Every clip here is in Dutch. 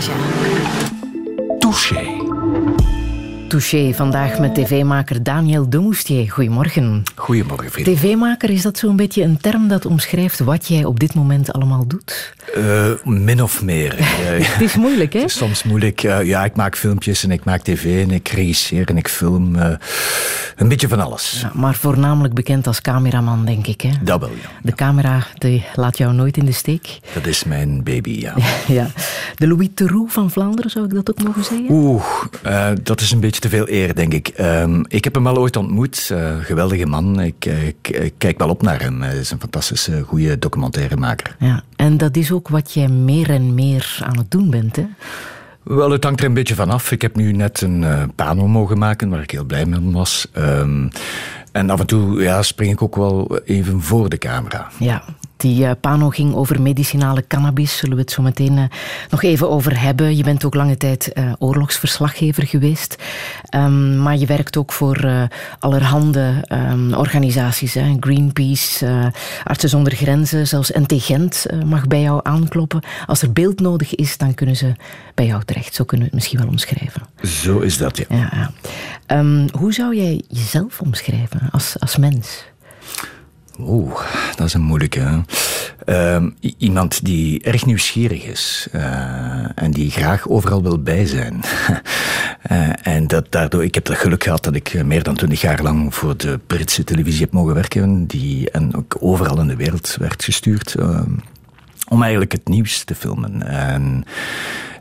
Massage. Touché. Touché, vandaag met tv-maker Daniel Demoustier. Goedemorgen. Goedemorgen, vriend. TV-maker, is dat zo'n beetje een term dat omschrijft wat jij op dit moment allemaal doet? Uh, min of meer. het is moeilijk, hè? Is soms moeilijk. Uh, ja, ik maak filmpjes en ik maak tv en ik regisseer en ik film. Uh, een beetje van alles. Ja, maar voornamelijk bekend als cameraman, denk ik, hè? Dat wel, ja. De camera die laat jou nooit in de steek. Dat is mijn baby, ja. ja. De Louis Theroux van Vlaanderen, zou ik dat ook mogen zeggen? Oeh, dat is een beetje te veel eer, denk ik. Um, ik heb hem wel ooit ontmoet. geweldige man. Ik, ik, ik, kijk wel op naar hem. Hij is een fantastische, goede documentairemaker. Ja, en dat is ook wat jij meer en meer aan het doen bent, hè? Wel, het hangt er een beetje vanaf. Ik heb nu net een uh, pano mogen maken, waar ik heel blij mee was. Um, en af en toe ja, spring ik ook wel even voor de camera. Ja, die uh, pano ging over medicinale cannabis. Zullen we het zo meteen uh, nog even over hebben. Je bent ook lange tijd uh, oorlogsverslaggever geweest. Um, maar je werkt ook voor allerhande um, organisaties. Hè. Greenpeace, Artsen zonder Grenzen, zelfs NT Gent mag bij jou aankloppen. Als er beeld nodig is, dan kunnen ze bij jou terecht. Zo kunnen we het misschien wel omschrijven. Zo is dat, ja. ja, ja. Um, hoe zou jij jezelf omschrijven als, als mens? Oeh, dat is een moeilijke. Uh, iemand die erg nieuwsgierig is uh, en die graag overal wil bij zijn. uh, en dat daardoor, ik heb het geluk gehad dat ik meer dan twintig jaar lang voor de Britse televisie heb mogen werken, die en ook overal in de wereld werd gestuurd ehm, om eigenlijk het nieuws te filmen. En,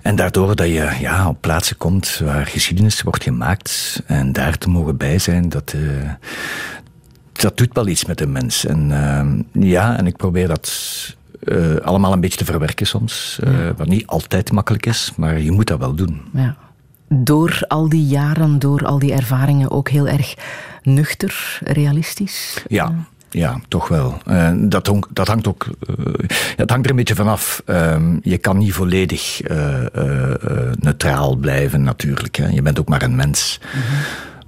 en daardoor dat je ja, op plaatsen komt waar geschiedenis wordt gemaakt en daar te mogen bij zijn, dat, dat doet wel iets met een mens. En uh, ja, en ik probeer dat uh, allemaal een beetje te verwerken soms. Ja. Wat niet altijd makkelijk is, maar je moet dat wel doen. Ja. Door al die jaren, door al die ervaringen ook heel erg nuchter, realistisch? Ja. Ja, toch wel. Uh, dat, hong, dat, hangt ook. Uh, het hangt er een beetje vanaf. Uh, je kan niet volledig neutraal blijven, natuurlijk. Hè. Je bent ook maar een mens. Mm -hmm.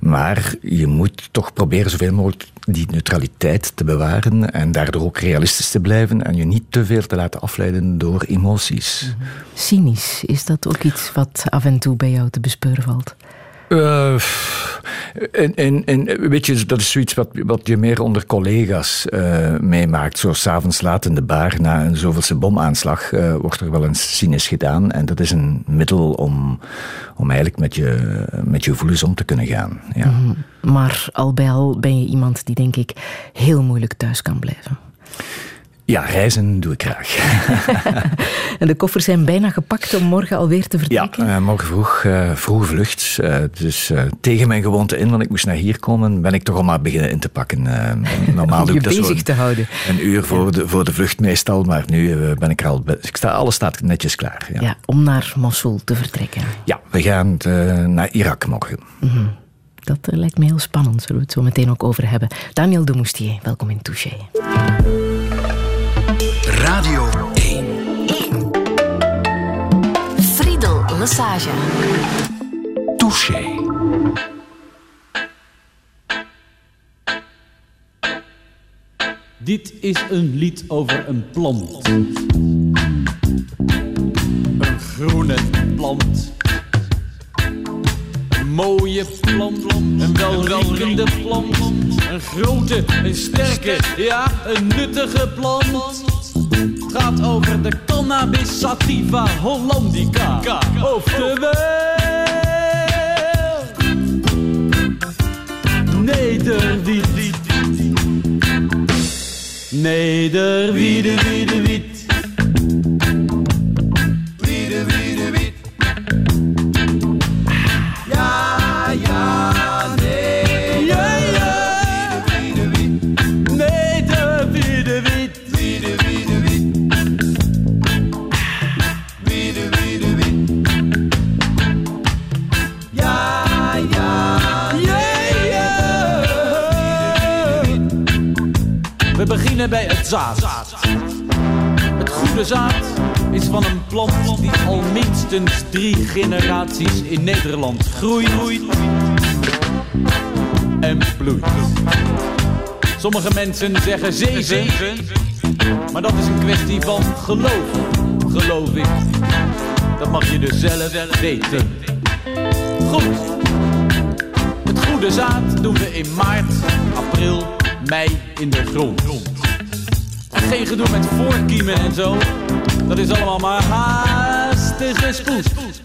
Maar je moet toch proberen zoveel mogelijk die neutraliteit te bewaren en daardoor ook realistisch te blijven en je niet te veel te laten afleiden door emoties. -hmm. Cynisch, is dat ook iets wat af en toe bij jou te bespeuren valt? Uh, en, en, en weet je, dat is zoiets wat, wat je meer onder collega's uh, meemaakt. Zo s'avonds laat in de bar na een zoveelse bomaanslag uh, wordt er wel eens cynisch gedaan. En dat is een middel om, om eigenlijk met je, met je gevoelens om te kunnen gaan. Ja. -hmm. Maar al bij al ben je iemand die denk ik heel moeilijk thuis kan blijven. Ja, reizen doe ik graag. en de koffers zijn bijna gepakt om morgen alweer te vertrekken? Ja, uh, morgen vroeg, uh, vroege vlucht. Uh, dus tegen mijn gewoonte in, want ik moest naar hier komen, ben ik toch al maar beginnen in te pakken. normaal doe ik dat bezig te houden. Een uur voor, de, voor de vlucht meestal, maar nu ben ik er al... Ik sta, alles staat netjes klaar. Ja. ja om naar Mosul te vertrekken. Ja, we gaan naar Irak morgen. Mm -hmm. Dat lijkt me heel spannend, zullen we het zo meteen ook over hebben. Daniel de Moustier, welkom in Touché. Radio 1. 1. Friedel Massage. Touché. Dit is een lied over een plant. Een groene plant. Een mooie plant, een welriekende plant. Een grote, een sterke, ja, een nuttige plant. Het gaat over de cannabis sativa hollandica. Oftewel... Nederwiet. Nederwiede, wiede, bij het zaad. Het goede zaad is van een plant die al minstens drie generaties in Nederland groeit en bloeit. Sommige mensen zeggen zeven, maar dat is een kwestie van geloof, geloof ik. Dat mag je dus zelf weten. Goed. Het goede zaad doen we in maart, april, mei in de grond. En geen gedoe met voorkiemen en zo. Dat is allemaal maar haastige spoed.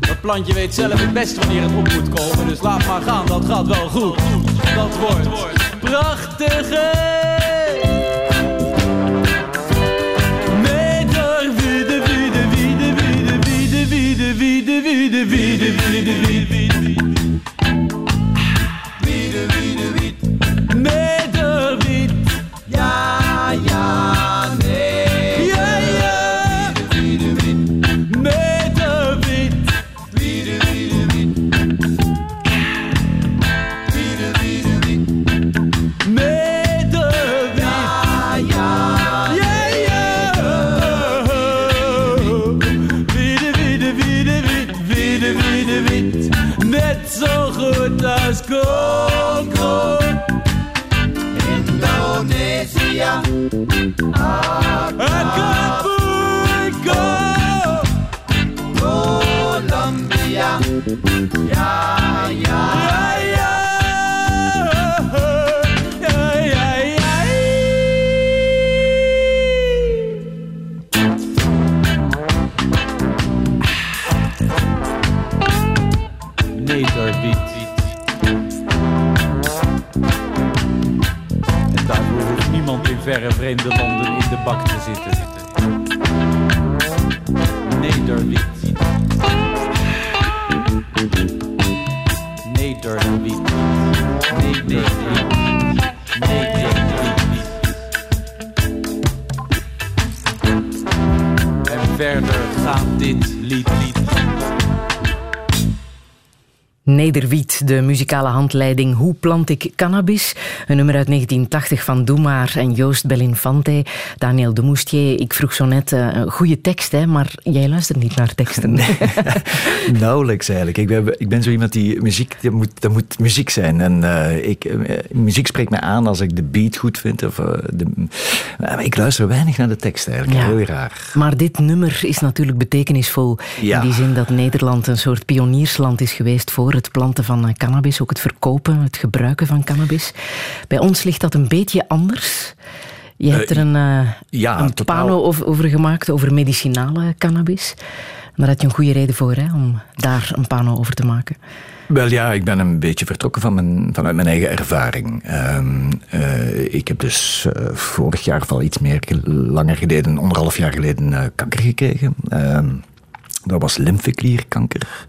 Dat plantje weet zelf het best wanneer het op moet komen. Dus laat maar gaan, dat gaat wel goed. Dat wordt prachtige. Meter, wiede, wiede, wiede, wiede, wiede, wiede, wiede, wiede, wiede, wiede, wiede, wiede. Wiede, Nederwiet. En daarvoor hoeft niemand in verre vreemde landen in de bak te zitten. Nederwiet. Nederwiet, de muzikale handleiding Hoe plant ik cannabis? Een nummer uit 1980 van Doe maar en Joost Belinfante. Daniel de Moustier, ik vroeg zo net, eh, een goede tekst, hè, maar jij luistert niet naar teksten. Nauwelijks eigenlijk. Ik ben, ik ben zo iemand die muziek, dat moet, dat moet muziek zijn. En eh, ik, eh, muziek spreekt mij aan als ik de beat goed vind. Of, de, maar ik luister weinig naar de tekst eigenlijk. Ja. Heel raar. Maar dit nummer is natuurlijk betekenisvol Ja. in die zin dat Nederland een soort pioniersland is geweest voor het planten van eh, cannabis, ook het verkopen, het gebruiken van cannabis. Bij ons ligt dat een beetje anders. Je hebt Eh, er een, eh, ja, een totaal. pano over, gemaakt, over medicinale cannabis. Daar had je een goede reden voor, hè, om daar een pano over te maken. Wel ja, ik ben een beetje vertrokken van mijn, vanuit mijn eigen ervaring. Ehm, eh, ik heb dus vorig jaar, of al iets meer ge- langer geleden, anderhalf jaar geleden, kanker gekregen. Ehm, dat was lymfeklierkanker.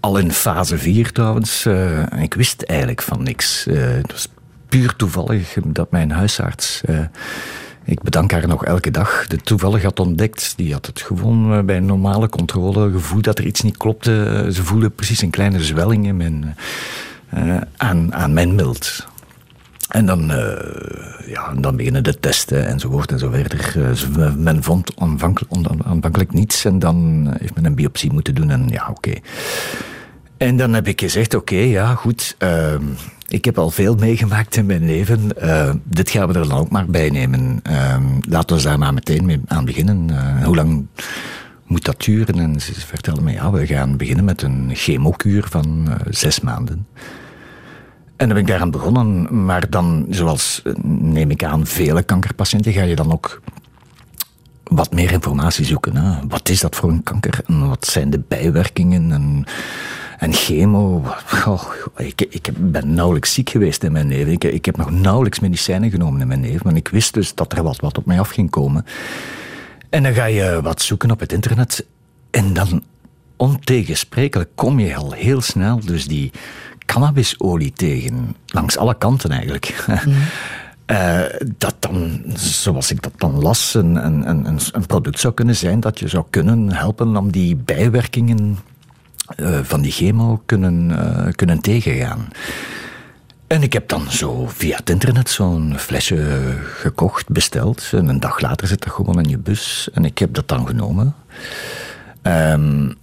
Al in fase 4 trouwens. eh, ik wist eigenlijk van niks. Eh, het was puur toevallig dat mijn huisarts... eh, ik bedank haar nog elke dag. De toevallig had ontdekt. Die had het gewoon bij een normale controle gevoeld dat er iets niet klopte. Ze voelde precies een kleine zwelling in mijn, aan, aan mijn mild. En dan, eh, ja, dan beginnen de testen enzovoort en zo verder. Eh, men vond aanvankelijk, niets en dan heeft men een biopsie moeten doen en ja, oké. En dan heb ik gezegd, oké, ja, goed. ehm, ik heb al veel meegemaakt in mijn leven. eh, dit gaan we er dan ook maar bij nemen. Ehm, laten we daar maar meteen mee aan beginnen. Eh, hoe lang moet dat duren? En ze vertelde me, ja, we gaan beginnen met een chemokuur van eh, zes maanden. En dan ben ik daaraan begonnen. Maar dan, zoals eh, neem ik aan vele kankerpatiënten, ga je dan ook wat meer informatie zoeken. Hè? Wat is dat voor een kanker? En wat zijn de bijwerkingen? En, chemo? Ik, ik ben nauwelijks ziek geweest in mijn leven. Ik, ik heb nog nauwelijks medicijnen genomen in mijn leven. Maar ik wist dus dat er wat, wat op mij af ging komen. En dan ga je wat zoeken op het internet. En dan ontegensprekelijk kom je al heel snel dus die cannabisolie tegen. Langs alle kanten eigenlijk. Eh, dat dan, zoals ik dat dan las, een, een, een, een product zou kunnen zijn dat je zou kunnen helpen om die bijwerkingen eh, van die chemo kunnen, eh, kunnen tegengaan. En ik heb dan zo via het internet zo'n flesje gekocht, besteld. En een dag later zit dat gewoon in je bus. En ik heb dat dan genomen. En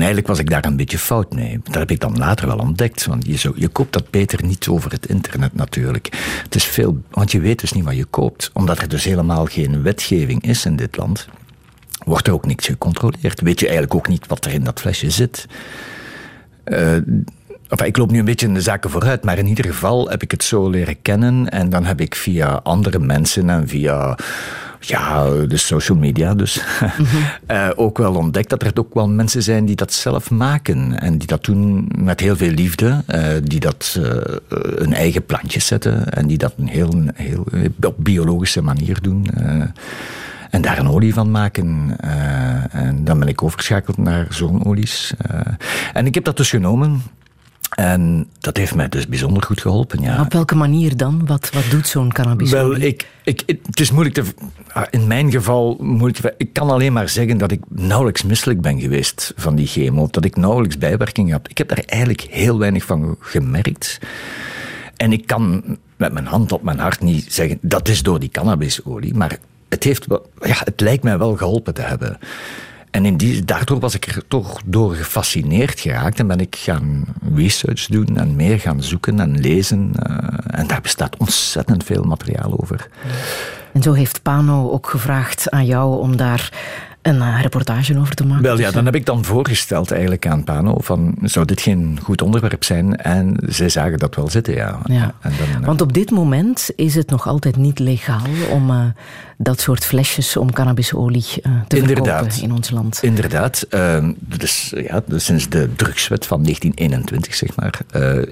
eigenlijk was ik daar een beetje fout mee. Dat heb ik dan later wel ontdekt. Want je, zo, je koopt dat beter niet over het internet natuurlijk. Het is veel, want je weet dus niet wat je koopt. Omdat er dus helemaal geen wetgeving is in dit land. wordt er ook niks gecontroleerd. Weet je eigenlijk ook niet wat er in dat flesje zit. Uh, Enfin, ik loop nu een beetje in de zaken vooruit, maar in ieder geval heb ik het zo leren kennen. En dan heb ik via andere mensen en via ja, de social media dus. Mm ook wel ontdekt dat er ook wel mensen zijn die dat zelf maken. En die dat doen met heel veel liefde. Uh, die dat uh, een eigen plantje zetten. En die dat een heel, heel op biologische manier doen. en daar een olie van maken. en dan ben ik overgeschakeld naar zonolies. en ik heb dat dus genomen. En dat heeft mij dus bijzonder goed geholpen. Ja. Op welke manier dan? Wat, wat doet zo'n cannabis? Wel, ik, ik, het is moeilijk te. Ah, in mijn geval, moeilijk ik kan alleen maar zeggen dat ik nauwelijks misselijk ben geweest van die chemo. Dat ik nauwelijks bijwerkingen heb. Ik heb daar eigenlijk heel weinig van gemerkt. En ik kan met mijn hand op mijn hart niet zeggen dat is door die cannabisolie. Maar het, heeft wel, ja, het lijkt mij wel geholpen te hebben. En in daardoor was ik er toch door gefascineerd geraakt en ben ik gaan research doen en meer gaan zoeken en lezen. Uh, en daar bestaat ontzettend veel materiaal over. En zo heeft Pano ook gevraagd aan jou om daar een uh, reportage over te maken. Wel ja, dan heb ik dan voorgesteld eigenlijk aan Pano van zou dit geen goed onderwerp zijn? En zij zagen dat wel zitten, ja. ja. En dan, uh... Want op dit moment is het nog altijd niet legaal om uh, dat soort flesjes om cannabisolie te Inderdaad. verkopen in ons land. Inderdaad. Ehm, dus, ja, dus sinds de drugswet van 1921, zeg maar,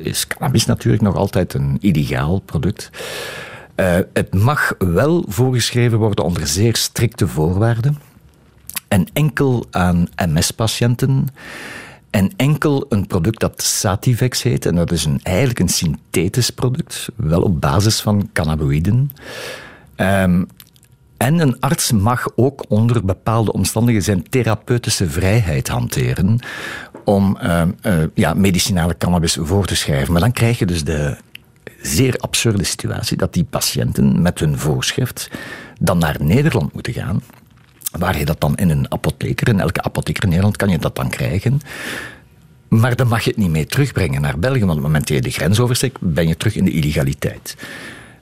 is cannabis natuurlijk nog altijd een illegaal product. het mag wel voorgeschreven worden onder zeer strikte voorwaarden en enkel aan MS-patiënten. En enkel een product dat Sativex heet, en dat is een, eigenlijk een synthetisch product, wel op basis van cannabinoïden. Um, en een arts mag ook onder bepaalde omstandigheden zijn therapeutische vrijheid hanteren om uh, uh, ja, medicinale cannabis voor te schrijven. Maar dan krijg je dus de zeer absurde situatie dat die patiënten met hun voorschrift dan naar Nederland moeten gaan waar je dat dan in een apotheker, in elke apotheker in Nederland kan je dat dan krijgen. Maar dan mag je het niet mee terugbrengen naar België, want op het moment dat je de grens oversteekt, ben je terug in de illegaliteit.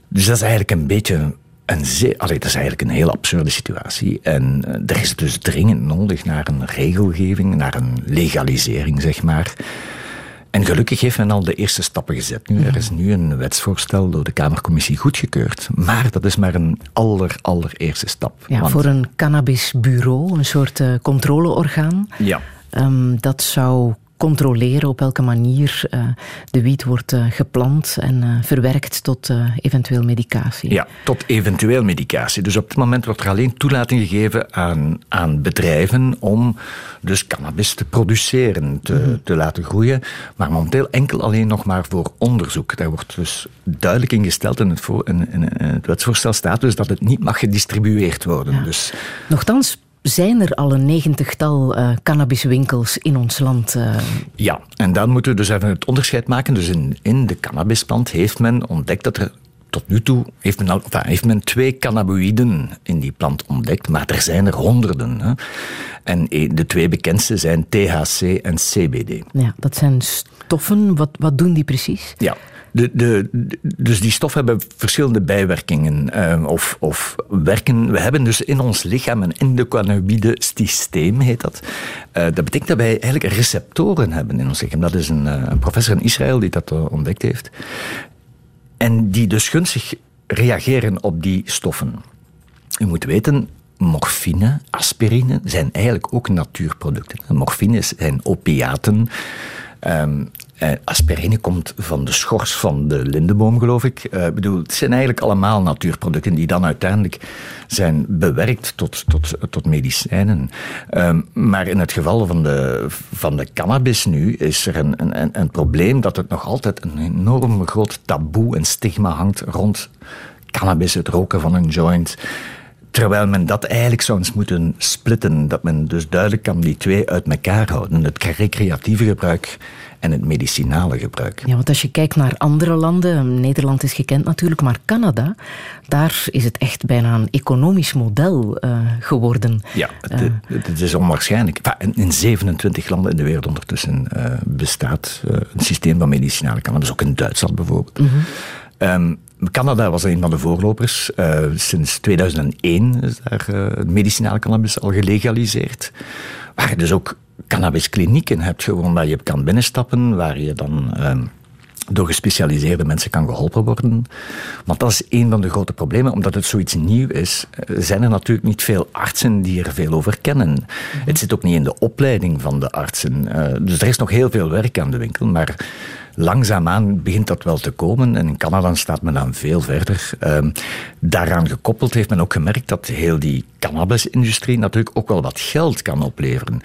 Dus dat is eigenlijk een beetje een zeer, allee, dat is eigenlijk een heel absurde situatie. En eh, er is dus dringend nodig naar een regelgeving, naar een legalisering, zeg maar. En gelukkig heeft men al de eerste stappen gezet. Nu, er is nu een wetsvoorstel door de Kamercommissie goedgekeurd. Maar dat is maar een aller, allereerste stap. Ja, voor een cannabisbureau, een soort uh, controleorgaan. Ja. Um, dat zou controleren op welke manier uh, de wiet wordt uh, geplant en uh, verwerkt tot eventueel medicatie. Ja, tot eventueel medicatie. Dus op het moment wordt er alleen toelating gegeven aan, aan bedrijven om dus cannabis te produceren, te, mm. te laten groeien. Maar momenteel enkel alleen nog maar voor onderzoek. Daar wordt dus duidelijk ingesteld in het, voor, in, in, in het wetsvoorstel staat dus dat het niet mag gedistribueerd worden. Ja. Dus, Nochtans zijn er al een negentigtal uh, cannabiswinkels in ons land. Uh... Ja, en dan moeten we dus even het onderscheid maken. Dus in, in de cannabisplant heeft men ontdekt dat er tot nu toe heeft men, al, enfin, heeft men twee cannabinoïden in die plant ontdekt, maar er zijn er honderden. Hè. En e, de twee bekendste zijn THC en CBD. Ja, dat zijn stoffen. Wat, wat doen die precies? Ja, de, dus die stoffen hebben verschillende bijwerkingen uh, of, of werken. We hebben dus in ons lichaam een endocannabide systeem, heet dat. Uh, dat betekent dat wij eigenlijk receptoren hebben in ons lichaam. Dat is een, uh, een professor in Israël die dat ontdekt heeft. En die dus gunstig reageren op die stoffen. U moet weten, morfine, aspirine zijn eigenlijk ook natuurproducten. Morfine zijn opiaten. Um, uh, aspirine komt van de schors van de lindeboom, geloof ik. Uh, bedoel, het zijn eigenlijk allemaal natuurproducten die dan uiteindelijk zijn bewerkt tot, tot, tot medicijnen. Um, maar in het geval van de, van de cannabis nu is er een, een, een probleem dat het nog altijd een enorm groot taboe en stigma hangt rond cannabis, het roken van een joint. Terwijl men dat eigenlijk zou eens moeten splitten. Dat men dus duidelijk kan die twee uit elkaar houden. Het recreatieve gebruik en het medicinale gebruik. Ja, want als je kijkt naar andere landen, Nederland is gekend natuurlijk, maar Canada, daar is het echt bijna een economisch model uh, geworden. Ja, het, uh, het, is onwaarschijnlijk. In 27 landen in de wereld ondertussen uh, bestaat een systeem van medicinale cannabis, ook in Duitsland bijvoorbeeld. Mm -hmm. um, Canada was een van de voorlopers. Uh, sinds 2001 is daar uh, medicinale cannabis al gelegaliseerd. Waar je dus ook cannabisklinieken hebt, gewoon waar je kan binnenstappen, waar je dan uh, door gespecialiseerde mensen kan geholpen worden. Want dat is een van de grote problemen. Omdat het zoiets nieuw is, eh, zijn er natuurlijk niet veel artsen die er veel over kennen. Mhm. Het zit ook niet in de opleiding van de artsen. Uh, dus er is nog heel veel werk aan de winkel. Maar langzaamaan begint dat wel te komen. En in Canada staat men dan veel verder. Uh, daaraan gekoppeld heeft men ook gemerkt dat heel die cannabisindustrie natuurlijk ook wel wat geld kan opleveren.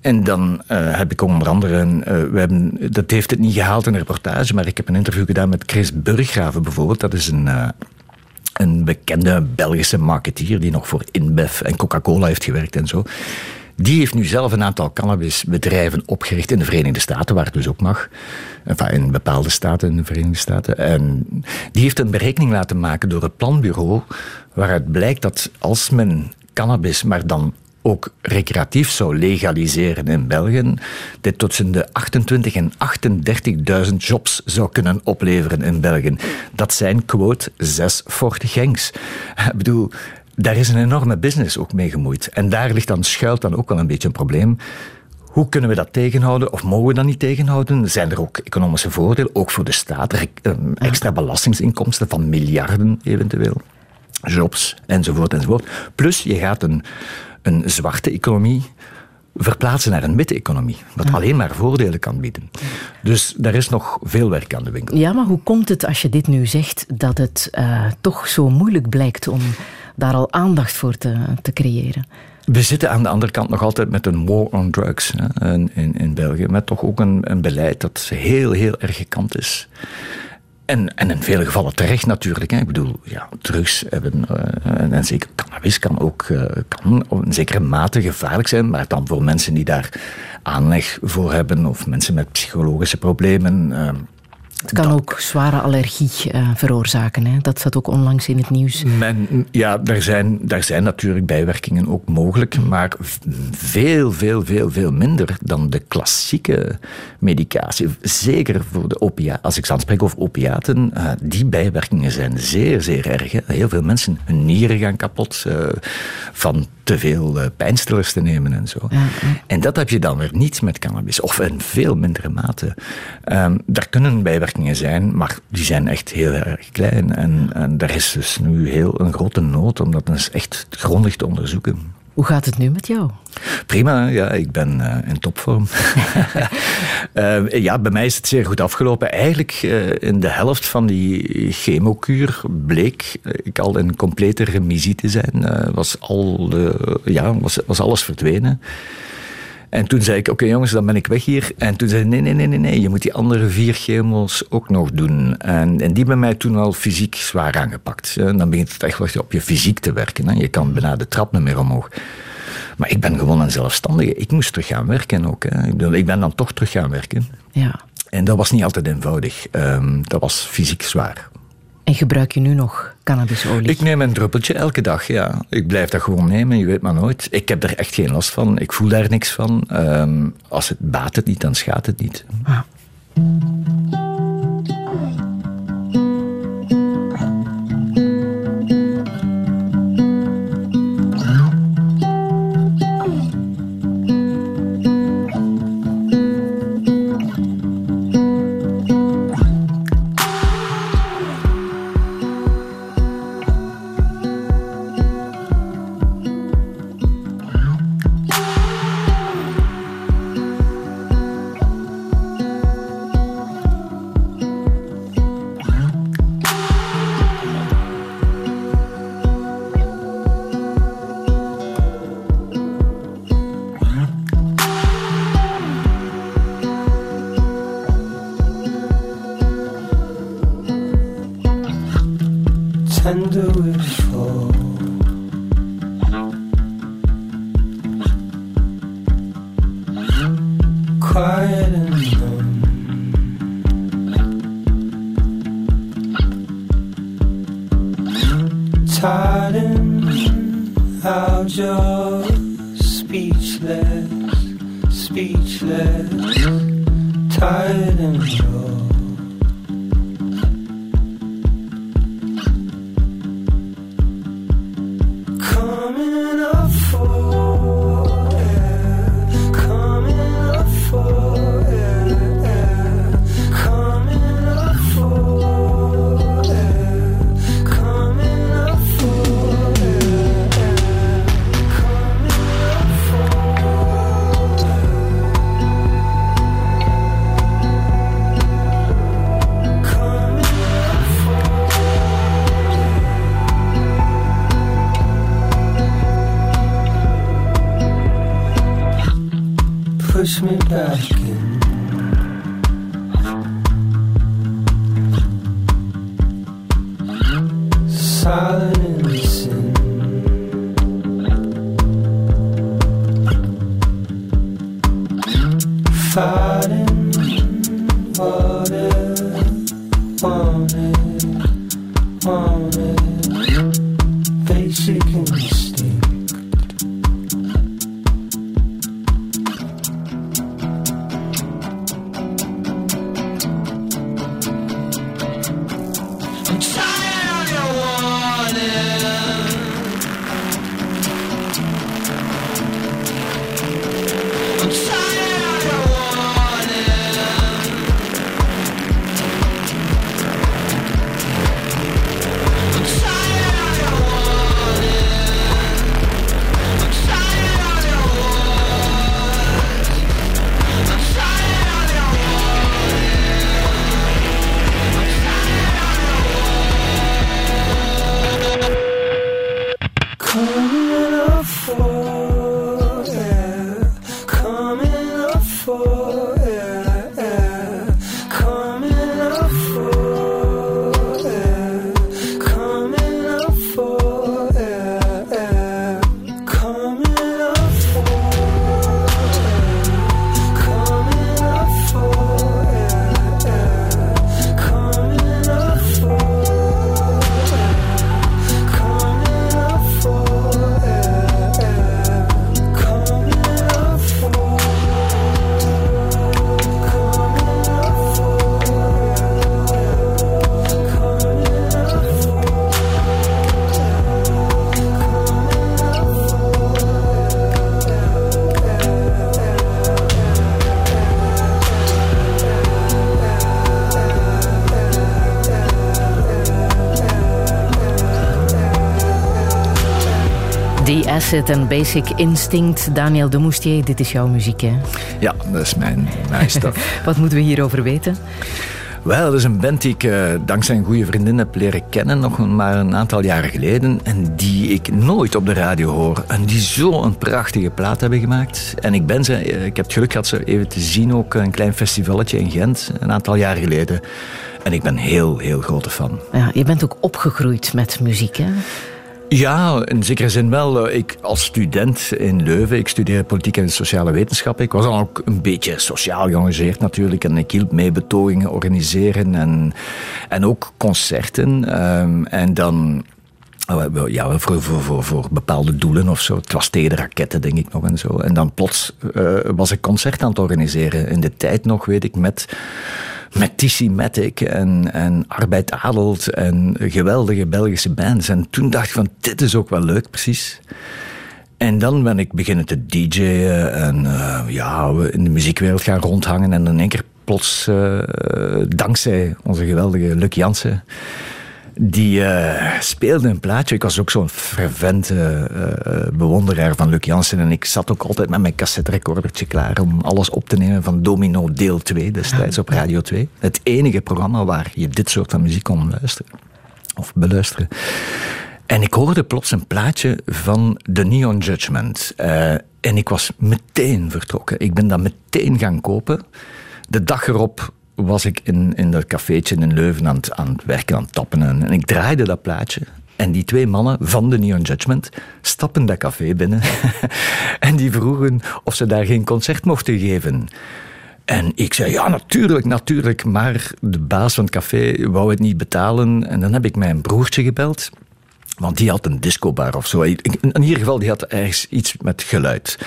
En dan uh, heb ik onder andere, uh, we hebben, dat heeft het niet gehaald in een reportage, maar ik heb een interview gedaan met Chris Burggraven bijvoorbeeld. Dat is een, uh, een bekende Belgische marketeer die nog voor InBev en Coca-Cola heeft gewerkt en zo. Die heeft nu zelf een aantal cannabisbedrijven opgericht in de Verenigde Staten, waar het dus ook mag. In bepaalde staten in de Verenigde Staten. En die heeft een berekening laten maken door het planbureau, waaruit blijkt dat als men cannabis, maar dan ook recreatief zou legaliseren in België, dit tot de 28 en 38.000 jobs zou kunnen opleveren in België. Dat zijn, quote, zes Fort Genks. Ik bedoel, daar is een enorme business ook mee gemoeid. En daar ligt dan, schuilt dan ook wel een beetje een probleem. Hoe kunnen we dat tegenhouden of mogen we dat niet tegenhouden? Zijn er ook economische voordelen, ook voor de staat, ehm, extra belastingsinkomsten van miljarden eventueel, jobs enzovoort enzovoort. Plus je gaat een een zwarte economie verplaatsen naar een witte economie, wat alleen maar voordelen kan bieden. Dus daar is nog veel werk aan de winkel. Ja, maar hoe komt het als je dit nu zegt dat het uh, toch zo moeilijk blijkt om daar al aandacht voor te, te creëren? We zitten aan de andere kant nog altijd met een war on drugs hè, in, in België, met toch ook een, een beleid dat heel, heel erg gekant is. En, en in vele gevallen terecht natuurlijk. Hè. Ik bedoel, ja, drugs hebben, uh, en zeker cannabis kan ook uh, kan in zekere mate gevaarlijk zijn, maar dan voor mensen die daar aanleg voor hebben of mensen met psychologische problemen. Uh, het kan ook zware allergie uh, veroorzaken. Hè? Dat zat ook onlangs in het nieuws. Men, ja, daar zijn, daar zijn natuurlijk bijwerkingen ook mogelijk, maar veel, veel, veel, veel minder dan de klassieke medicatie. Zeker voor de opiaten. Als ik dan spreek over opiaten, uh, die bijwerkingen zijn zeer, zeer erg. Hè? Heel veel mensen, hun nieren gaan kapot uh, van te veel pijnstillers te nemen en zo. Ja, ja. En dat heb je dan weer niet met cannabis, of in veel mindere mate. Um, daar kunnen bijwerkingen zijn, maar die zijn echt heel erg klein. En, en daar is dus nu heel een grote nood om dat eens echt grondig te onderzoeken. Hoe gaat het nu met jou? Prima, ja, ik ben uh, in topvorm. uh, ja, bij mij is het zeer goed afgelopen. Eigenlijk uh, in de helft van die chemokuur bleek ik al in complete remisie te zijn. was, al ja, was, was alles verdwenen. En toen zei ik, oké jongens, dan ben ik weg hier. En toen zei nee, nee, nee, nee, nee, je moet die andere vier chemo's ook nog doen. En, en die bij mij toen al fysiek zwaar aangepakt. En dan begint het echt wel op je fysiek te werken. Hè. Je kan bijna de trap niet meer omhoog. Maar ik ben gewoon een zelfstandige. Ik moest terug gaan werken ook. Hè. Ik, bedoel, ik ben dan toch terug gaan werken. Ja. En dat was niet altijd eenvoudig. Um, dat was fysiek zwaar. En gebruik je nu nog cannabisolie? Ik neem een druppeltje elke dag, ja. Ik blijf dat gewoon nemen, je weet maar nooit. Ik heb er echt geen last van. Ik voel daar niks van. Um, als het baat het niet, dan schaadt het niet. Ah. tiring out your speechless, speechless, tired and raw. Acid en Basic Instinct. Daniel de Moustier, dit is jouw muziek, hè? Ja, dat is mijn, mijn Wat moeten we hierover weten? Wel, dat is een band die ik uh, dankzij een goede vriendin heb leren kennen, nog maar een aantal jaren geleden. En die ik nooit op de radio hoor. En die zo een prachtige plaat hebben gemaakt. En ik ben ze, eh, ik heb het geluk gehad ze even te zien, ook een klein festivalletje in Gent, een aantal jaren geleden. En ik ben heel, heel grote fan. Ja, je bent ook opgegroeid met muziek, hè? Ja, in zekere zin wel. Ik als student in Leuven, ik studeerde politiek en sociale wetenschappen. Ik was dan ook een beetje sociaal geëngageerd natuurlijk. En ik hielp mee betogingen organiseren en, en ook concerten. Ehm, en dan oh, ja, voor, voor, voor, voor bepaalde doelen of zo. Het was tegen de raketten, denk ik nog en zo. En dan plots uh, was ik concert aan het organiseren. In de tijd nog, weet ik, met met Tissi Matic en, en Arbeid Adelt en geweldige Belgische bands. En toen dacht ik van, dit is ook wel leuk, precies. En dan ben ik beginnen te DJ'en en uh, ja, in de muziekwereld gaan rondhangen. En in één keer plots, uh, dankzij onze geweldige Luc Jansen die uh, speelde een plaatje. Ik was ook zo'n fervente uh, bewonderaar van Luc Jansen. En ik zat ook altijd met mijn cassette recordertje klaar om alles op te nemen van Domino deel 2 destijds op Radio 2. Het enige programma waar je dit soort van muziek kon luisteren. Of beluisteren. En ik hoorde plots een plaatje van The Neon Judgment. Uh, en ik was meteen vertrokken. Ik ben dat meteen gaan kopen. De dag erop was ik in, in dat cafeetje in Leuven aan het, aan werken, aan het tappen. En, en ik draaide dat plaatje. En die twee mannen van de Neon Judgment stappen dat café binnen. en die vroegen of ze daar geen concert mochten geven. En ik zei, ja, natuurlijk, natuurlijk. Maar de baas van het café wou het niet betalen. En dan heb ik mijn broertje gebeld. Want die had een discobar of zo. In ieder geval, die had ergens iets met geluid.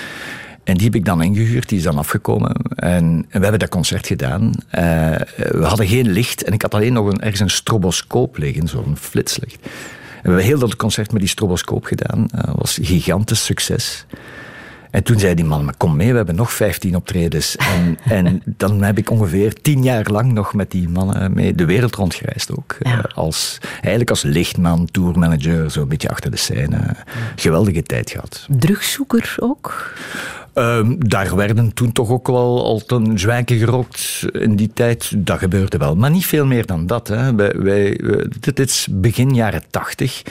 En die heb ik dan ingehuurd, die is dan afgekomen. En, we hebben dat concert gedaan. Uh, we hadden geen licht en ik had alleen nog een, ergens een stroboscoop liggen, zo'n flitslicht. We hebben heel dat concert met die stroboscoop gedaan. Dat was een gigantisch succes. En toen zei die man, maar kom mee, we hebben nog 15 optredens. En, en dan heb ik ongeveer tien jaar lang nog met die mannen mee de wereld rondgereisd ook. Ja. Eh, als, eigenlijk als lichtman, tourmanager, zo een beetje achter de scène. Geweldige tijd gehad. Drugzoeker ook? Um, daar werden toen toch ook wel al ten zwijken gerookt in die tijd. Dat gebeurde wel. Maar niet veel meer dan dat. Hè. Wij, wij, dit is begin jaren tachtig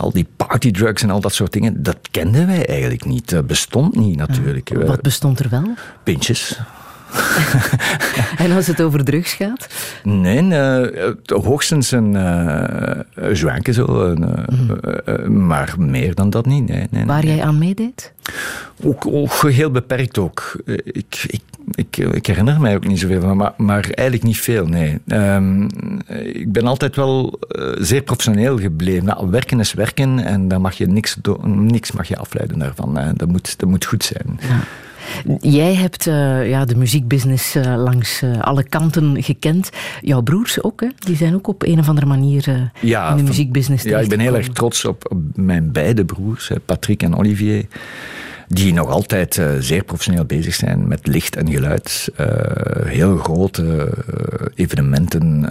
al die partydrugs en al dat soort dingen, dat kenden wij eigenlijk niet. Dat bestond niet natuurlijk. Wat bestond er wel? Pintjes. en als het over drugs gaat? Nee, uh, hoogstens een uh, zo. mm. maar meer dan dat niet. Nee, nee, Waar jij aan meedeed? Ook, ook, heel beperkt ook. Ik, ik, ik, ik, herinner mij ook niet zoveel van, maar, maar eigenlijk niet veel, nee. Um, ik ben altijd wel zeer professioneel gebleven. Nou, werken is werken en daar mag je niks, niks mag je afleiden daarvan. Dat, moet, dat moet goed zijn. Ja. Jij hebt uh, ja, de muziekbusiness uh, langs uh, alle kanten gekend. Jouw broers ook, hè? die zijn ook op een of andere manier ja, in de muziekbusiness Ja, ik ben heel erg trots op, op mijn beide broers, Patrick en Olivier die nog altijd uh, zeer professioneel bezig zijn met licht en geluid. Uh, heel grote uh, evenementen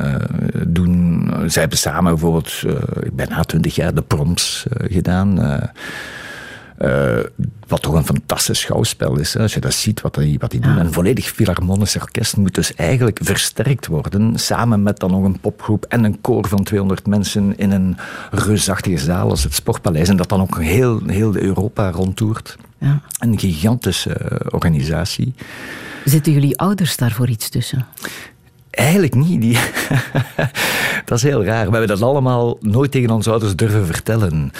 doen. Zij hebben samen bijvoorbeeld bijna twintig jaar de proms gedaan. Uh, wat toch een fantastisch schouwspel is. Hè, als je dat ziet, wat die, wat die doen. Een volledig filharmonisch orkest moet dus eigenlijk versterkt worden. Samen met dan nog een popgroep en een koor van 200 mensen in een reusachtige zaal als het Sportpaleis. En dat dan ook heel, heel Europa rondtoert. Ja. Een gigantische uh, organisatie. Zitten jullie ouders daarvoor iets tussen? Eigenlijk niet. Die dat is heel raar. We hebben dat allemaal nooit tegen onze ouders durven vertellen.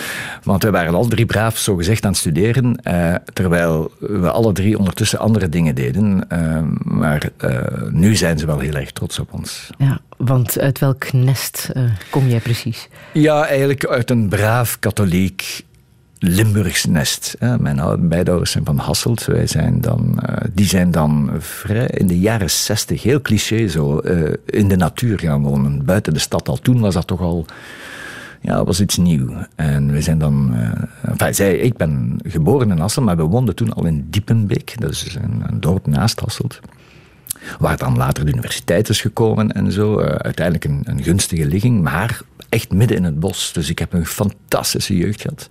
Want we waren al drie braaf zo gezegd aan het studeren, eh, terwijl we alle drie ondertussen andere dingen deden. Uh, maar uh, nu zijn ze wel heel erg trots op ons. Ja, want uit welk nest kom jij precies? Ja, eigenlijk uit een braaf katholiek Limburgs nest. Mijn beide ouders zijn van Hasselt. Wij zijn dan, uh, die zijn dan vrij in de jaren zestig, heel cliché zo, uh, in de natuur gaan wonen. Buiten de stad al. Toen was dat toch al ja, was iets nieuw. En we zijn dan... Uh, enfin, ik ben geboren in Hasselt, maar we woonden toen al in Diepenbeek. Dat is een, een dorp naast Hasselt. Waar dan later de universiteit is gekomen en zo. uiteindelijk een, een gunstige ligging, maar echt midden in het bos. Dus ik heb een fantastische jeugd gehad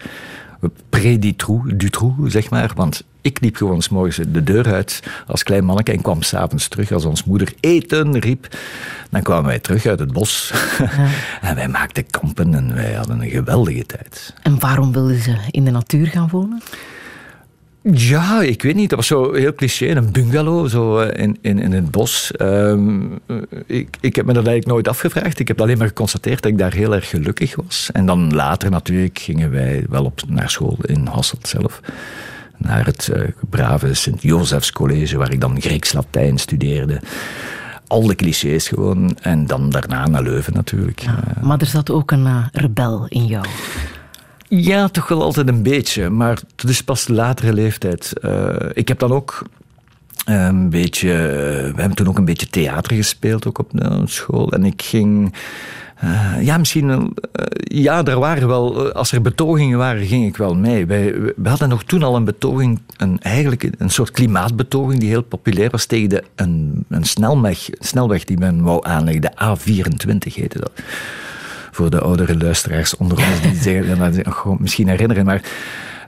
pré-Dutroux, zeg maar. Want ik liep gewoon s morgens de deur uit als klein manneke en kwam s'avonds terug als ons moeder eten riep. Dan kwamen wij terug uit het bos. en wij maakten kampen en wij hadden een geweldige tijd. En waarom wilden ze in de natuur gaan wonen? Ja, ik weet niet. Dat was zo heel cliché. Een bungalow zo eh, in, in, in het bos. Ehm, ik, ik heb me dat eigenlijk nooit afgevraagd. Ik heb alleen maar geconstateerd dat ik daar heel erg gelukkig was. En dan later natuurlijk gingen wij wel op, naar school in Hasselt zelf. Naar het uh, brave Sint-Josefs College, waar ik dan Grieks-Latijn studeerde al de clichés gewoon. En dan daarna naar Leuven natuurlijk. Maar er zat ook een rebel in jou. Ja, toch wel altijd een beetje. Maar het is pas latere leeftijd. Uh, ik heb dan ook een beetje... We hebben toen ook een beetje theater gespeeld ook op school. En ik ging... Ja, misschien. Ja, er waren wel. Als er betogingen waren, ging ik wel mee. Wij, we hadden nog toen al een betoging, een, eigenlijk een soort klimaatbetoging die heel populair was tegen de, een, een snelweg, snelweg die men wou aanleggen. De A24 heette dat voor de oudere luisteraars onder ons die zeggen, misschien herinneren, maar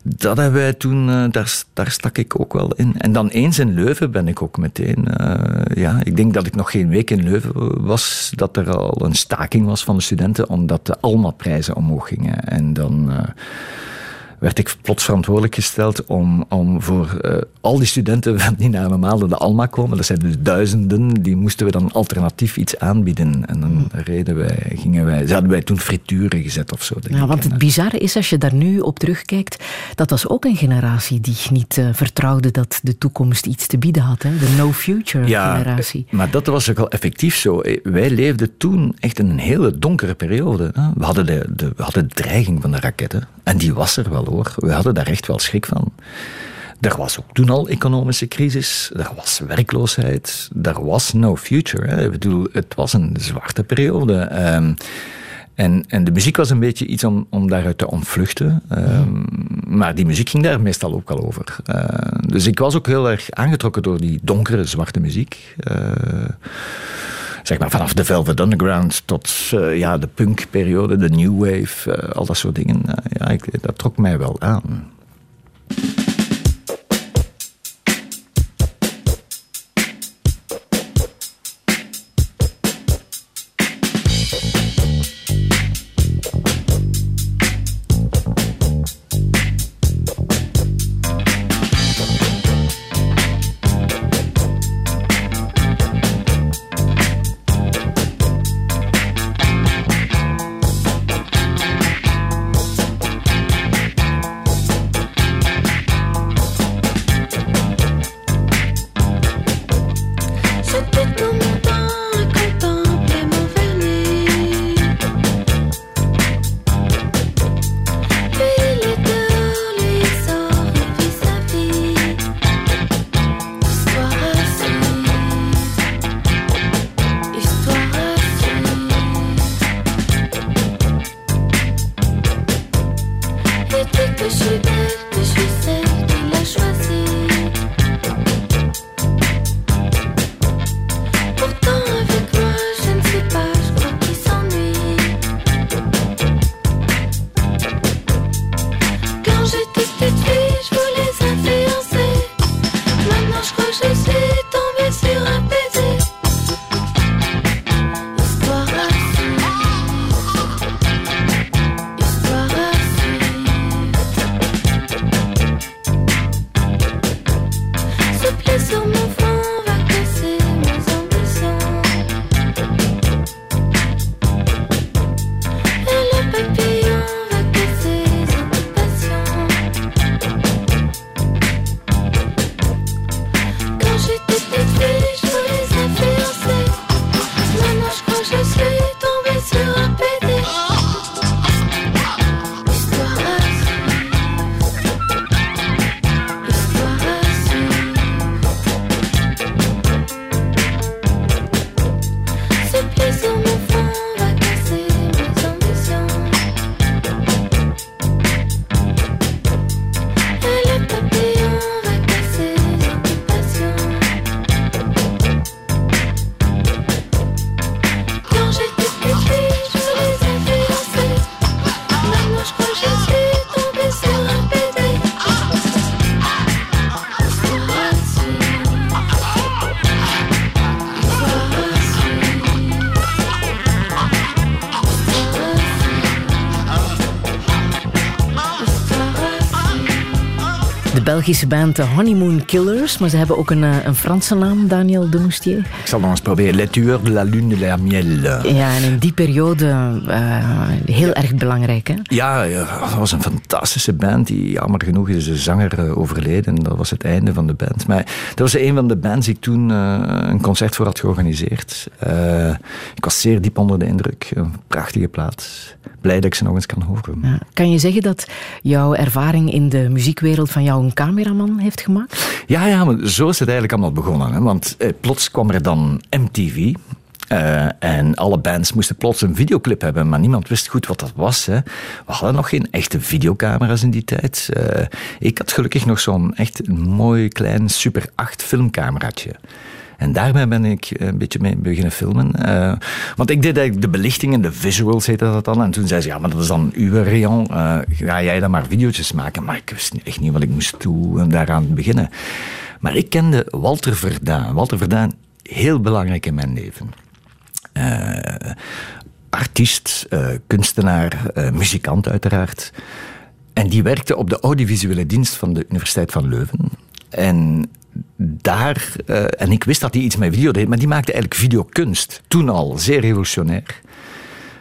dat hebben wij toen, uh, daar, daar stak ik ook wel in. En dan eens in Leuven ben ik ook meteen, uh, ja, ik denk dat ik nog geen week in Leuven was, dat er al een staking was van de studenten, omdat de Alma-prijzen omhoog gingen. En dan... Uh, werd ik plots verantwoordelijk gesteld om, om voor uh, al die studenten die naar normaal de Alma komen, dat zijn dus duizenden, die moesten we dan alternatief iets aanbieden. En dan reden wij, gingen wij, hadden wij toen frituren gezet of zo. Ja, want het bizarre is, als je daar nu op terugkijkt, dat was ook een generatie die niet uh, vertrouwde dat de toekomst iets te bieden had. Hè? De no-future ja, generatie. Maar dat was ook wel effectief zo. Wij leefden toen echt in een hele donkere periode. We hadden de, de, we hadden de dreiging van de raketten. En die was er wel we hadden daar echt wel schrik van. Er was ook toen al economische crisis, er was werkloosheid, er was no future. Hè. Ik bedoel, het was een zwarte periode. Um, En, en de muziek was een beetje iets om, om daaruit te ontvluchten. Ehm, maar die muziek ging daar meestal ook al over. Uh, dus ik was ook heel erg aangetrokken door die donkere, zwarte muziek. Zeg maar vanaf de Velvet Underground tot uh, ja, de punkperiode, de new wave, al dat soort dingen. ja, ik, dat trok mij wel aan. Belgische band de Honeymoon Killers, maar ze hebben ook een, eh, een Franse naam, Daniel de Moustier. Ik zal nog eens proberen. Les Tueurs de la Lune de la Miel. Ja, en in die periode uh, heel erg belangrijk, hè? Ja, ja, dat was een fantastische band. Die, jammer genoeg is de zanger uh, overleden. Dat was het einde van de band. Maar dat was een van de bands die ik toen een concert voor had georganiseerd. ik was zeer diep onder de indruk. Een prachtige plaats. Blij dat ik ze nog eens kan horen. Ja. Kan je zeggen dat jouw ervaring in de muziekwereld van jou een cameraman heeft gemaakt? Ja, ja, maar zo is het eigenlijk allemaal begonnen. Hè? Want eh, plots kwam er dan MTV. Uh, eh, en alle bands moesten plots een videoclip hebben, maar niemand wist goed wat dat was. Hè. We hadden nog geen echte videocamera's in die tijd. Uh, ik had gelukkig nog zo'n echt mooi klein Super 8 filmcameraatje. En daarmee ben ik een beetje mee beginnen filmen. Uh, want ik deed eigenlijk de belichting en de visuals heette dat dan. En toen zei ze, ja, maar dat is dan uw rayon. Uh, ga jij dan maar video's maken? Maar ik wist echt niet wat ik moest doen daaraan beginnen. Maar ik kende Walter Verdaan. Walter Verdaan, heel belangrijk in mijn leven. Artiest, kunstenaar, muzikant uiteraard. En die werkte op de audiovisuele dienst van de Universiteit van Leuven. En daar, uh, en ik wist dat hij iets met video deed, maar die maakte eigenlijk videokunst. Toen al, zeer revolutionair.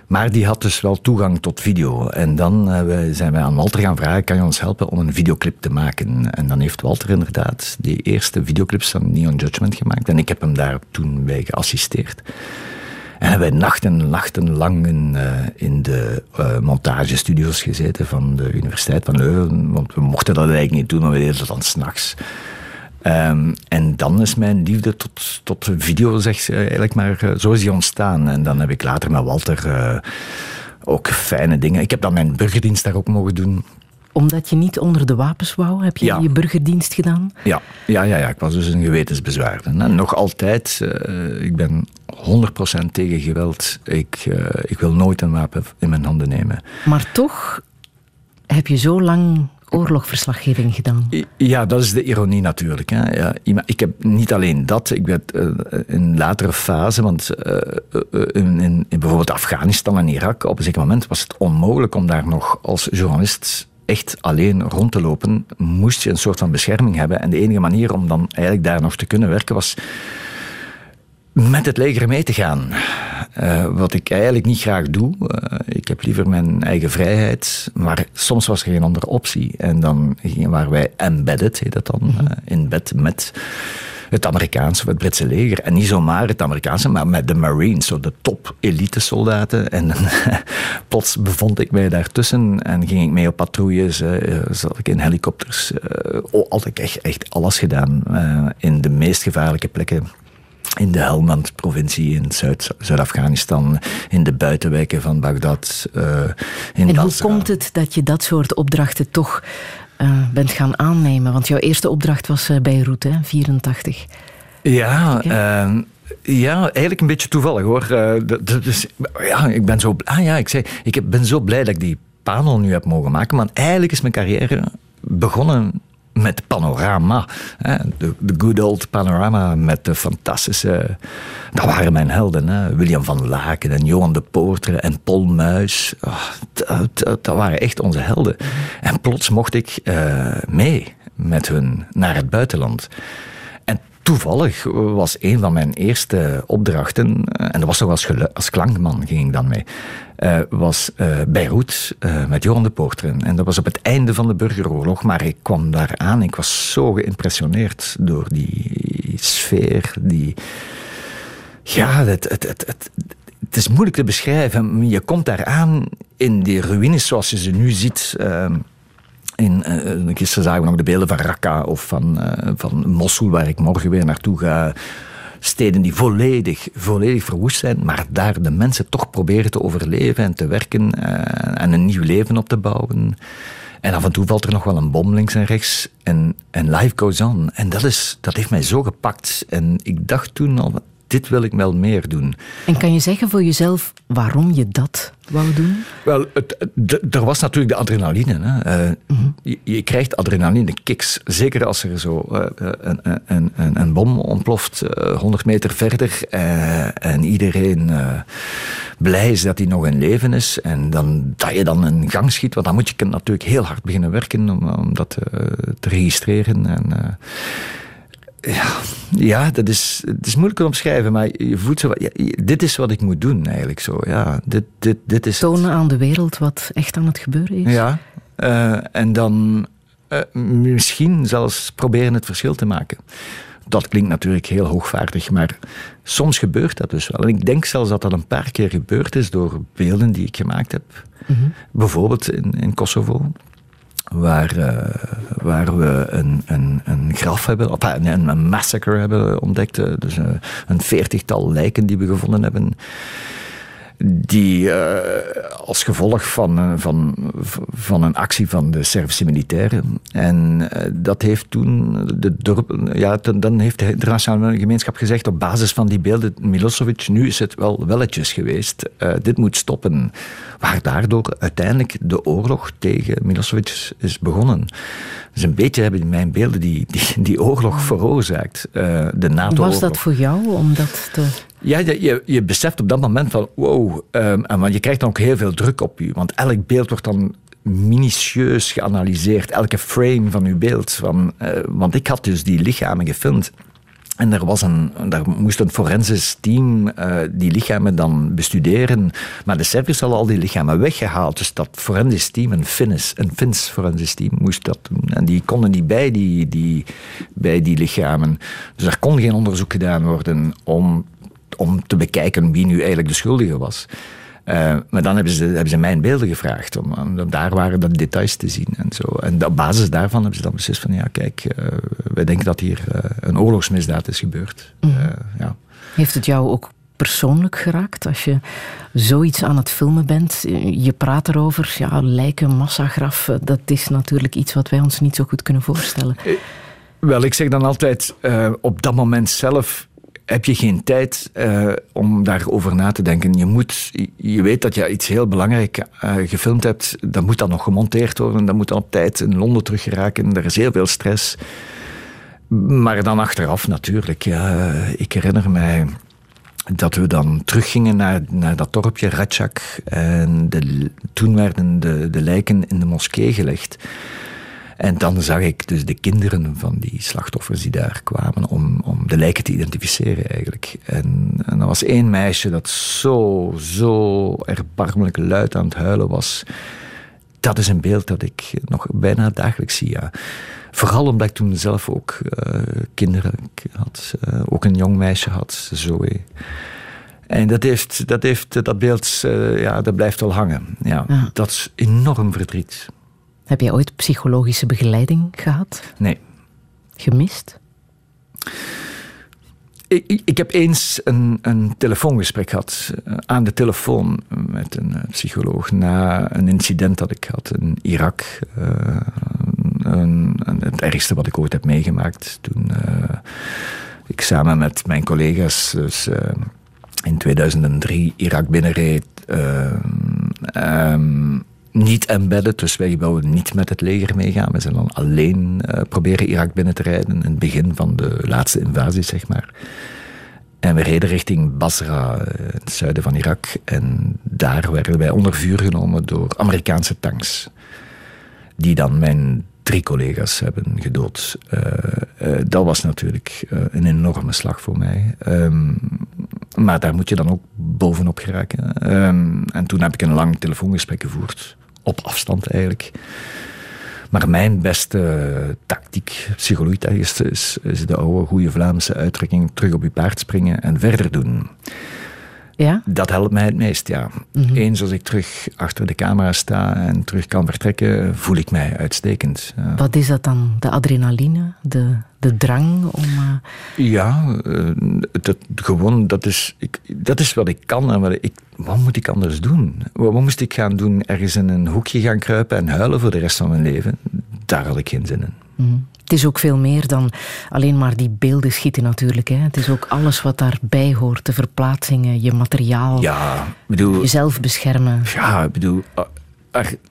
Maar die had dus wel toegang tot video. En dan uh, zijn wij aan Walter gaan vragen: kan je ons helpen om een videoclip te maken? En dan heeft Walter inderdaad die eerste videoclips van Neon Judgment gemaakt. En ik heb hem daar toen bij geassisteerd. En hebben wij nachten en nachten lang in, in de montagestudio's gezeten van de Universiteit van Leuven. Want we mochten dat eigenlijk niet doen, maar we deden dat dan s'nachts. Um, en dan is mijn liefde tot, tot video, zeg, eigenlijk maar, uh, zo is die ontstaan. En dan heb ik later met Walter ook fijne dingen. Ik heb dan mijn burgerdienst daar ook mogen doen omdat je niet onder de wapens wou, heb je je burgerdienst gedaan? Ja, ja, ja, ja, ik was dus een gewetensbezwaarde. En nog altijd, uh, ik ben 100% tegen geweld. Ik, uh, ik wil nooit een wapen in mijn handen nemen. Maar toch heb je zo lang oorlogverslaggeving gedaan. Ja, dat is de ironie natuurlijk. Hè. Ja, ik heb niet alleen dat, ik werd uh, in latere fase, want uh, in, in, in, bijvoorbeeld Afghanistan en Irak, op een zeker moment was het onmogelijk om daar nog als journalist echt alleen rond te lopen, moest je een soort van bescherming hebben. En de enige manier om dan eigenlijk daar nog te kunnen werken was met het leger mee te gaan. Uh, wat ik eigenlijk niet graag doe. Uh, ik heb liever mijn eigen vrijheid. Maar soms was er geen andere optie. En dan waren wij embedded, heet dat dan, uh, in bed met het Amerikaanse of het Britse leger. En niet zomaar het Amerikaanse, maar met de Marines, zo de top elite soldaten. En plots bevond ik mij daartussen en ging ik mee op patrouilles, uh, zat ik in helikopters. Uh, altijd echt, echt alles gedaan uh, in de meest gevaarlijke plekken in de Helmand-provincie in Zuid-Afghanistan, in de buitenwijken van Bagdad. Uh, in en hoe komt het dat je dat soort opdrachten toch uh, bent gaan aannemen? Want jouw eerste opdracht was uh, Beirut, hè, 84. Ja, uh, ja, eigenlijk een beetje toevallig hoor. dus, ja, ik ben zo, ah, ja, ik zei, ik ben zo blij dat ik die panel nu heb mogen maken. Want eigenlijk is mijn carrière begonnen met Panorama. De, de good old Panorama met de fantastische... Dat waren mijn helden. Hè? William van Laken en Johan de Poorter en Paul Muis. Oh, dat, waren echt onze helden. En plots mocht ik uh, mee met hun naar het buitenland toevallig was een van mijn eerste opdrachten, eh, en dat was toch als, als klankman ging ik dan mee, uh, was uh, Beirut met Johan de Poorter. En dat was op het einde van de burgeroorlog, maar ik kwam daar aan. Ik was zo geïmpressioneerd door die sfeer, die... Ja, het is moeilijk te beschrijven. Je komt daar aan in die ruïnes zoals je ze nu ziet... Ehm, in, uh, gisteren zagen we nog de beelden van Raqqa of van, uh, van Mosul, waar ik morgen weer naartoe ga. Steden die volledig, volledig verwoest zijn, maar daar de mensen toch proberen te overleven en te werken en een nieuw leven op te bouwen. En af en toe valt er nog wel een bom links en rechts. En, en life goes on. En dat, is, dat heeft mij zo gepakt. En ik dacht toen al, dit wil ik wel meer doen. En kan je zeggen voor jezelf waarom je dat wou doen? Wel, het, er was natuurlijk de adrenaline. Hè. Uh, je, je, krijgt adrenaline kicks. Zeker als er zo uh, een, een, een, een, bom ontploft uh, 100 meter verder en iedereen blij is dat hij nog in leven is. En dan, dat je dan een gang schiet, want dan moet je natuurlijk heel hard beginnen werken om, om dat te registreren. En, ja, ja dat is, het is moeilijk te omschrijven, maar je voelt zo, ja, dit is wat ik moet doen eigenlijk zo. Ja, dit, dit, dit is Tonen aan de wereld wat echt aan het gebeuren is. Ja, uh, en dan uh, misschien zelfs proberen het verschil te maken. Dat klinkt natuurlijk heel hoogvaardig, maar soms gebeurt dat dus wel. En ik denk zelfs dat dat een paar keer gebeurd is door beelden die ik gemaakt heb. Mm -hmm. Bijvoorbeeld in, in Kosovo waar, uh, waar we een, een, een graf hebben, of een, een massacre hebben ontdekt. Eh, dus uh, een veertigtal lijken die we gevonden hebben die uh, als gevolg van, uh, van, van een actie van de Servische militairen. En uh, dat heeft toen, de dorp, ja, dan heeft de internationale gemeenschap gezegd op basis van die beelden, Milosevic, nu is het wel welletjes geweest, dit moet stoppen. Waar daardoor uiteindelijk de oorlog tegen Milosevic is begonnen. Dus een beetje hebben mijn beelden die, die, die oorlog veroorzaakt. de NATO Was dat voor jou om dat te ja, je, je beseft op dat moment van wow. Um, en, want je krijgt dan ook heel veel druk op je. Want elk beeld wordt dan minutieus geanalyseerd. Elke frame van uw beeld. Van, uh, want ik had dus die lichamen gefilmd. En er, was een, daar moest een forensisch team uh, die lichamen dan bestuderen. Maar de Serviërs hadden al die lichamen weggehaald. Dus dat forensisch team, een Finns, een Fins forensisch team, moest dat doen. En die konden niet bij die, die, bij die lichamen. Dus er kon geen onderzoek gedaan worden om om te bekijken wie nu eigenlijk de schuldige was. Uh, maar dan hebben ze, hebben ze mijn beelden gevraagd. Om, om, daar waren de details te zien en zo. En op basis daarvan hebben ze dan beslist van ja, kijk, uh, wij denken dat hier uh, een oorlogsmisdaad is gebeurd. Mm. ja. Heeft het jou ook persoonlijk geraakt als je zoiets aan het filmen bent? Je praat erover, ja, lijken, massagraf, dat is natuurlijk iets wat wij ons niet zo goed kunnen voorstellen. Wel, ik zeg dan altijd, op dat moment zelf heb je geen tijd uh, om daarover na te denken. Je, moet, je weet dat je iets heel belangrijk uh, gefilmd hebt. Dat moet dan nog gemonteerd worden. Dat moet op tijd in Londen terug geraken. Er is heel veel stress. Maar dan achteraf natuurlijk. Ik herinner mij dat we dan teruggingen naar, naar dat dorpje Ratchak. En de, toen werden de, de lijken in de moskee gelegd. En dan zag ik dus de kinderen van die slachtoffers die daar kwamen om, om de lijken te identificeren eigenlijk. En, en er was één meisje dat zo, zo erbarmelijk luid aan het huilen was. Dat is een beeld dat ik nog bijna dagelijks zie, ja. Vooral omdat ik toen zelf ook uh, kinderen had. Uh, ook een jong meisje had, Zoe. En dat, heeft, dat, heeft, dat beeld, uh, ja, dat blijft wel hangen. Ja, ja. Dat is enorm verdriet. Heb jij ooit psychologische begeleiding gehad? Nee. Gemist? Ik, ik, heb eens een, een, telefoongesprek gehad eh, aan de telefoon met een eh, psycholoog na een incident dat ik had in Irak. Uh, een, het ergste wat ik ooit heb meegemaakt. Toen uh, ik samen met mijn collega's dus, uh, in 2003 Irak binnenreed. Um, niet embedded, dus wij wouden niet met het leger meegaan. We zijn dan alleen uh, proberen Irak binnen te rijden in het begin van de laatste invasie, zeg maar. En we reden richting Basra, in het zuiden van Irak. En daar werden wij onder vuur genomen door Amerikaanse tanks. Die dan mijn drie collega's hebben gedood. Uh, uh, dat was natuurlijk een enorme slag voor mij. Um, maar daar moet je dan ook bovenop geraken. Um, en toen heb ik een lang telefoongesprek gevoerd op afstand eigenlijk. Maar mijn beste tactiek, psychologie is, is de oude goede Vlaamse uitdrukking terug op je paard springen en verder doen. Ja? Dat helpt mij het meest, ja. Mm Eens als ik terug achter de camera sta en terug kan vertrekken, voel ik mij uitstekend. Wat is dat dan? De adrenaline? De, de drang om... Uh... Ja, dat, gewoon, dat is, ik, dat is wat ik kan. En wat, ik, wat moet ik anders doen? Wat, wat moest ik gaan doen? Ergens in een hoekje gaan kruipen en huilen voor de rest van mijn leven? Daar had ik geen zin in. Mm het is ook veel meer dan alleen maar die beelden schieten natuurlijk. Hè. Het is ook alles wat daarbij hoort. De verplaatsingen, je materiaal, ja, bedoel, jezelf beschermen. Ja, ik bedoel, er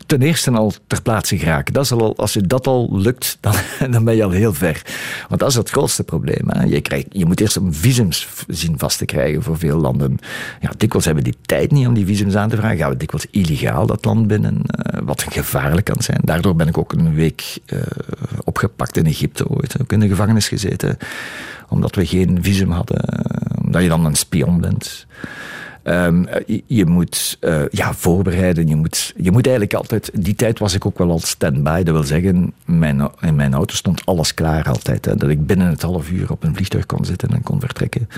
ten eerste al ter plaatse geraken. Dat is al, als je dat al lukt, dan, dan ben je al heel ver. Want dat is het grootste probleem. Hè. Je, krijgt, je moet eerst om visums zien vast te krijgen voor veel landen. Ja, dikwijls hebben die tijd niet om die visums aan te vragen. Gaan we dikwijls illegaal dat land binnen, uh, wat gevaarlijk kan zijn. Daardoor ben ik ook een week uh, opgepakt in Egypte ooit. Ook in de gevangenis gezeten. Omdat we geen visum hadden. Omdat je dan een spion bent. Um, je, je, moet uh, ja, voorbereiden. Je moet, je moet eigenlijk altijd. Die tijd was ik ook wel al stand-by. Dat wil zeggen, mijn, in mijn auto stond alles klaar altijd. Dat ik binnen het half uur op een vliegtuig kon zitten en kon vertrekken.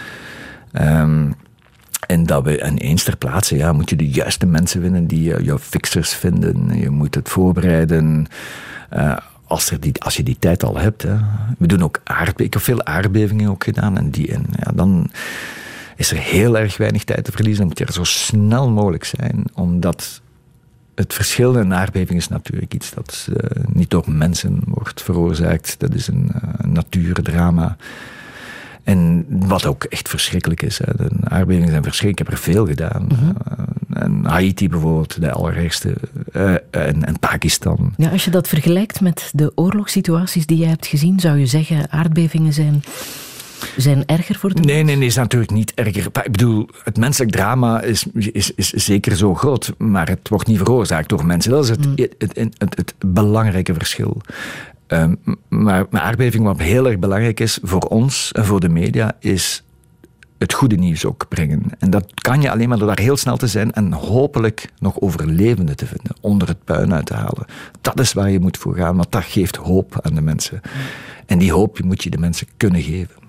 Um, en, dat we, en eens ter plaatse ja, moet je de juiste mensen vinden die uh, jouw fixers vinden. Je moet het voorbereiden. Als, er die, als je die tijd al hebt. Hè. We doen ook aardbevingen. Ik heb veel aardbevingen ook gedaan. En, die, en ja, dan is er heel erg weinig tijd te verliezen. Dan moet je er zo snel mogelijk zijn, omdat het verschil in aardbeving is natuurlijk iets dat uh, niet door mensen wordt veroorzaakt. Dat is een uh, natuurdrama. En wat ook echt verschrikkelijk is. Hè. De aardbevingen zijn verschrikkelijk. Ik heb er veel gedaan. Mm -hmm. uh, en Haiti bijvoorbeeld, de allerergste. En, en, Pakistan. Ja, als je dat vergelijkt met de oorlogssituaties die je hebt gezien, zou je zeggen aardbevingen zijn zijn erger voor de Nee, nee, nee, is natuurlijk niet erger. Ik bedoel, het menselijk drama is, is, is zeker zo groot, maar het wordt niet veroorzaakt door mensen. Dat is het, mm. het, het, het, het belangrijke verschil. Um, maar, maar aardbeving, wat heel erg belangrijk is voor ons en voor de media, is het goede nieuws ook brengen. En dat kan je alleen maar door daar heel snel te zijn en hopelijk nog overlevenden te vinden, onder het puin uit te halen. Dat is waar je moet voor gaan, want dat geeft hoop aan de mensen. En die hoop moet je de mensen kunnen geven.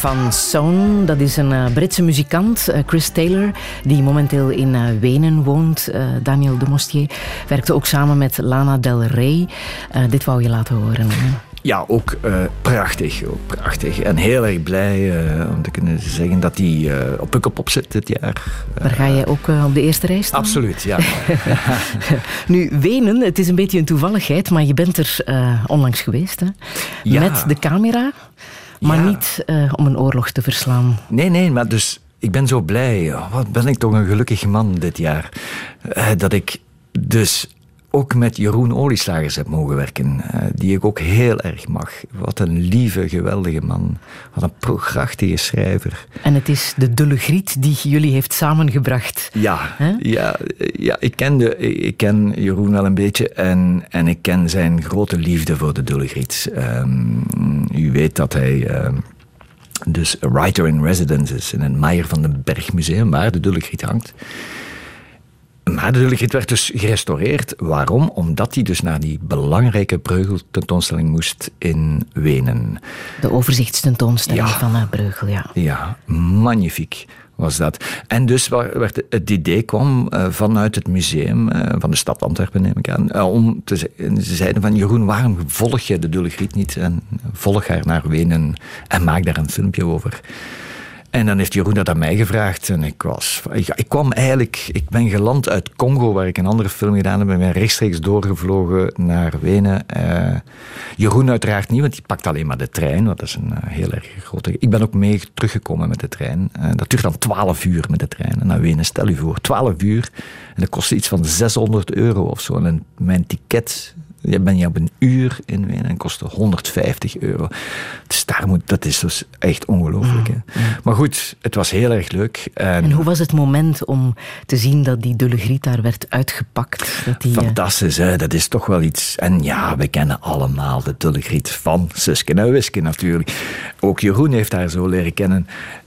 Van Son. Dat is een uh, Britse muzikant, uh, Chris Taylor, die momenteel in uh, Wenen woont. Daniel de Mostier werkte ook samen met Lana Del Rey. dit wou je laten horen. Ja, ook prachtig, ook prachtig. En heel erg blij om te kunnen zeggen dat hij op Pukkelpop zit dit jaar. Daar ga jij ook op de eerste reis staan? Absoluut, ja. nu, Wenen, het is een beetje een toevalligheid, maar je bent er onlangs geweest, hè? Ja. Met de camera. Maar niet uh, om een oorlog te verslaan. Nee, nee, maar dus ik ben zo blij. Oh, wat ben ik toch een gelukkig man dit jaar. Uh, dat ik dus ook met Jeroen Olieslagers heb mogen werken. Uh, die ik ook heel erg mag. Wat een lieve, geweldige man. Wat een prachtige schrijver. En het is de Dulle Griet die jullie heeft samengebracht. Ja, ja, ja ik, ken de, ik ken Jeroen wel een beetje. En, en ik ken zijn grote liefde voor de Dulle Griet. Um, u weet dat hij... Uh, dus writer in residence is in het Meijer van den Berg Museum, waar de Dulle Griet hangt. Maar de werd dus gerestaureerd. Waarom? Omdat hij dus naar die belangrijke Breugel-tentoonstelling moest in Wenen. De overzichtstentoonstelling van uh, Breugel, ja. Ja, magnifiek was dat. En dus werd het idee kwam uh, vanuit het museum uh, van de stad Antwerpen, neem ik aan, uh, om te ze zeiden van Jeroen, waarom volg je de Dulle Griet niet en volg haar naar Wenen en maak daar een filmpje over. En dan heeft Jeroen dat aan mij gevraagd. En ik was... Ik, ik, kwam eigenlijk... Ik ben geland uit Congo, waar ik een andere film gedaan heb. En ben rechtstreeks doorgevlogen naar Wenen. Uh, Jeroen uiteraard niet, want die pakt alleen maar de trein. Dat is een uh, heel erg grote... Ik ben ook mee teruggekomen met de trein. Uh, dat duurt dan 12 uur met de trein naar Wenen. Stel u voor, 12 uur. En dat kostte iets van 600 euro of zo. En mijn ticket je ben je op een uur in Wenen en kostte 150 euro. Dus daar moet, dat is dus echt ongelooflijk. Mm, mm. Maar goed, het was heel erg leuk. En, en, hoe was het moment om te zien dat die Dulle Griet daar werd uitgepakt? Dat die, eh, Fantastisch, hè? dat is toch wel iets. En ja, we kennen allemaal de Dulle Griet van Suske en Wiske natuurlijk. Ook Jeroen heeft haar zo leren kennen.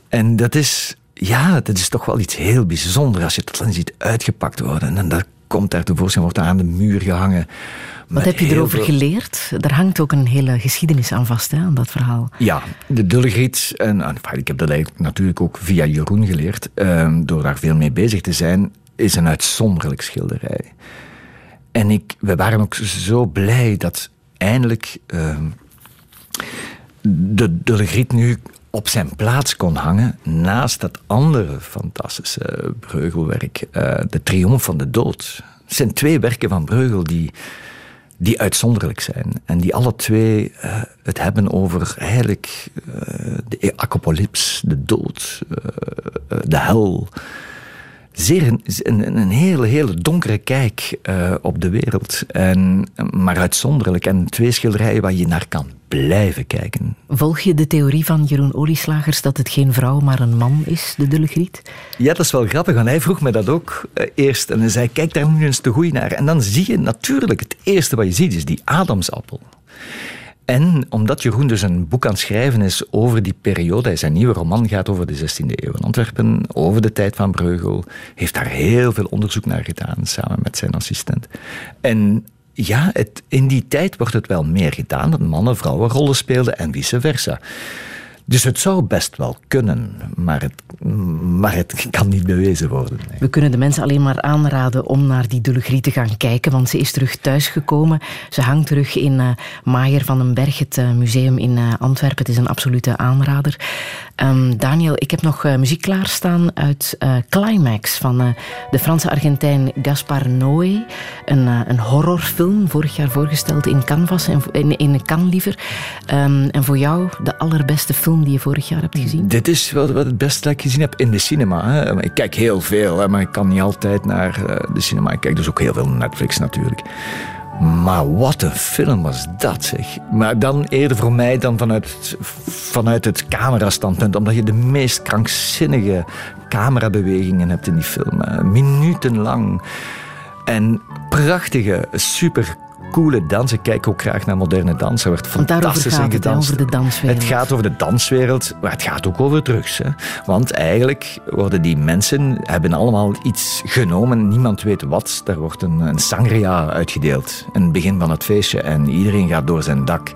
En dat is, ja, dat is toch wel iets heel bijzonders als je dat dan ziet uitgepakt worden. En dat komt daar tevoorschijn, wordt aan de muur gehangen. Wat heb je erover geleerd? Daar hangt ook een hele geschiedenis aan vast, hè, aan dat verhaal. Ja, de Dullegriet, en ik heb dat natuurlijk ook via Jeroen geleerd, ehm, door daar veel mee bezig te zijn, is een uitzonderlijk schilderij. En ik, we waren ook zo blij dat eindelijk ehm, de Dullegriet nu op zijn plaats kon hangen naast dat andere fantastische Breugelwerk, uh, De Triomf van de Dood. Het zijn twee werken van Breugel die die uitzonderlijk zijn. En die alle twee uh, het hebben over eigenlijk uh, de apocalyps, de dood, uh, de hel. Zeer een, een, hele, hele donkere kijk uh, op de wereld. En, maar uitzonderlijk. En twee schilderijen waar je naar kan blijven kijken. Volg je de theorie van Jeroen Olieslagers dat het geen vrouw, maar een man is, de Dulle Griet? Ja, dat is wel grappig, want hij vroeg me dat ook uh, eerst. En hij zei, kijk daar nu eens te goed naar. En dan zie je natuurlijk, het eerste wat je ziet, is die Adamsappel. En omdat Jeroen dus een boek aan het schrijven is over die periode, zijn nieuwe roman gaat over de 16e eeuw in Antwerpen, over de tijd van Breugel, heeft daar heel veel onderzoek naar gedaan, samen met zijn assistent. En ja, het, in die tijd wordt het wel meer gedaan dat mannen vrouwen rollen speelden en vice versa. Dus het zou best wel kunnen, maar het, maar het kan niet bewezen worden. We kunnen de mensen alleen maar aanraden om naar die Dullegrie te gaan kijken, want ze is terug thuisgekomen. Ze hangt terug in uh, Maier van den Berg, het uh, museum in uh, Antwerpen. Het is een absolute aanrader. Um, Daniel, ik heb nog muziek klaarstaan uit Climax van de Franse Argentijn Gaspar Noé. Een, een horrorfilm, vorig jaar voorgesteld in Canvas, en, in, in Cannes liever. Um, en voor jou de allerbeste film die je vorig jaar hebt gezien? Dit is wat, wat het beste dat ik gezien heb in de cinema. Hè. Ik kijk heel veel, hè, maar ik kan niet altijd naar eh, de cinema. Ik kijk dus ook heel veel Netflix natuurlijk. Maar wat een film was dat, zeg. Maar dan eerder voor mij dan vanuit, vanuit het camerastandpunt. Omdat je de meest krankzinnige camerabewegingen hebt in die film. Minutenlang. En prachtige, super coole dans. Ik kijk ook graag naar moderne dans. Er wordt fantastisch in gedanst. over de danswereld. Het gaat over de danswereld, maar het gaat ook over drugs. Hè. Want eigenlijk worden die mensen hebben allemaal iets genomen. Niemand weet wat. Daar wordt een, een sangria uitgedeeld. Een begin van het feestje. En iedereen gaat door zijn dak.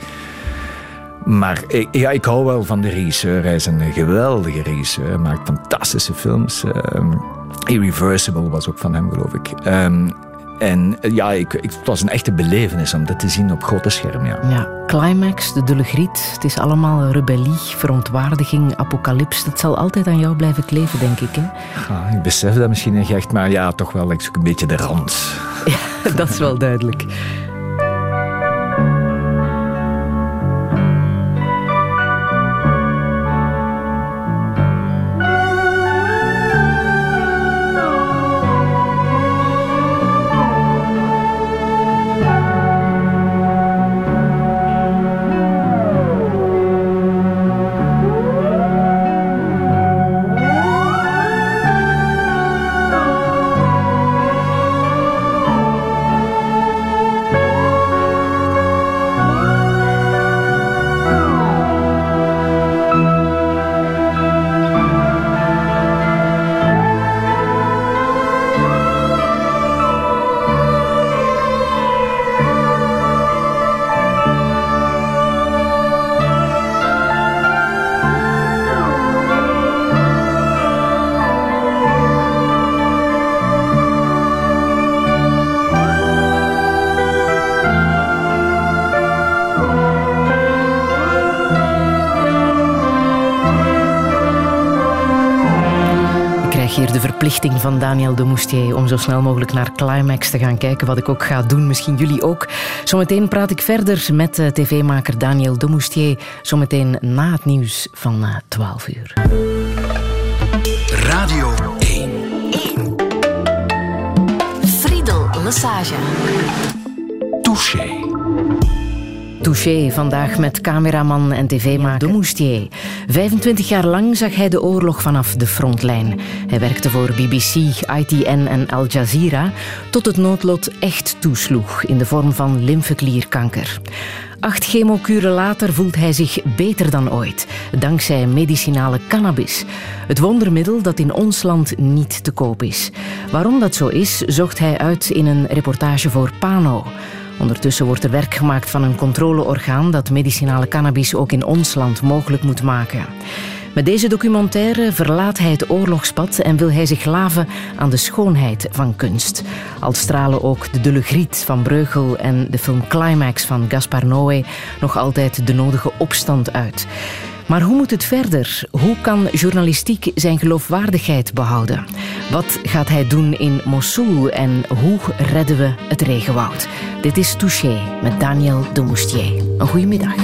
Maar ik, ja, ik hou wel van de regisseur. Hij is een geweldige regisseur. Hij maakt fantastische films. Um, Irreversible was ook van hem, geloof ik. Um, en eh, ja, ik, ik, het was een echte belevenis om dat te zien op grote scherm. Ja. ja climax, de dulle griet. Het is allemaal rebellie, verontwaardiging, apocalyps. Dat zal altijd aan jou blijven kleven, denk ik. Hè? Ja, ik besef dat misschien niet echt, maar ja, toch wel ik zoek een beetje de rand. Ja, dat is wel duidelijk. Verplichting van Daniel de Moustier om zo snel mogelijk naar Climax te gaan kijken. Wat ik ook ga doen, misschien jullie ook. Zometeen praat ik verder met uh, tv-maker Daniel de Moustier. Zometeen na het nieuws van uh, eh, 12 uur. Radio 1. 1. Friedel Massage. Touché. Touché, vandaag met cameraman en tv-maker De Moustier. 25 jaar lang zag hij de oorlog vanaf de frontlijn. Hij werkte voor BBC, ITN en Al Jazeera tot het noodlot echt toesloeg in de vorm van lymfeklierkanker. Acht chemokuren later voelt hij zich beter dan ooit, dankzij medicinale cannabis. Het wondermiddel dat in ons land niet te koop is. Waarom dat zo is, zocht hij uit in een reportage voor Pano. Ondertussen wordt er werk gemaakt van een controleorgaan dat medicinale cannabis ook in ons land mogelijk moet maken. Met deze documentaire verlaat hij het oorlogspad en wil hij zich laven aan de schoonheid van kunst. Al stralen ook de Dulle Griet van Breugel en de film Climax van Gaspar Noé nog altijd de nodige opstand uit. Maar hoe moet het verder? Hoe kan journalistiek zijn geloofwaardigheid behouden? Wat gaat hij doen in Mosul en hoe redden we het regenwoud? Dit is Touché met Daniel de Moustier. Een goede middag.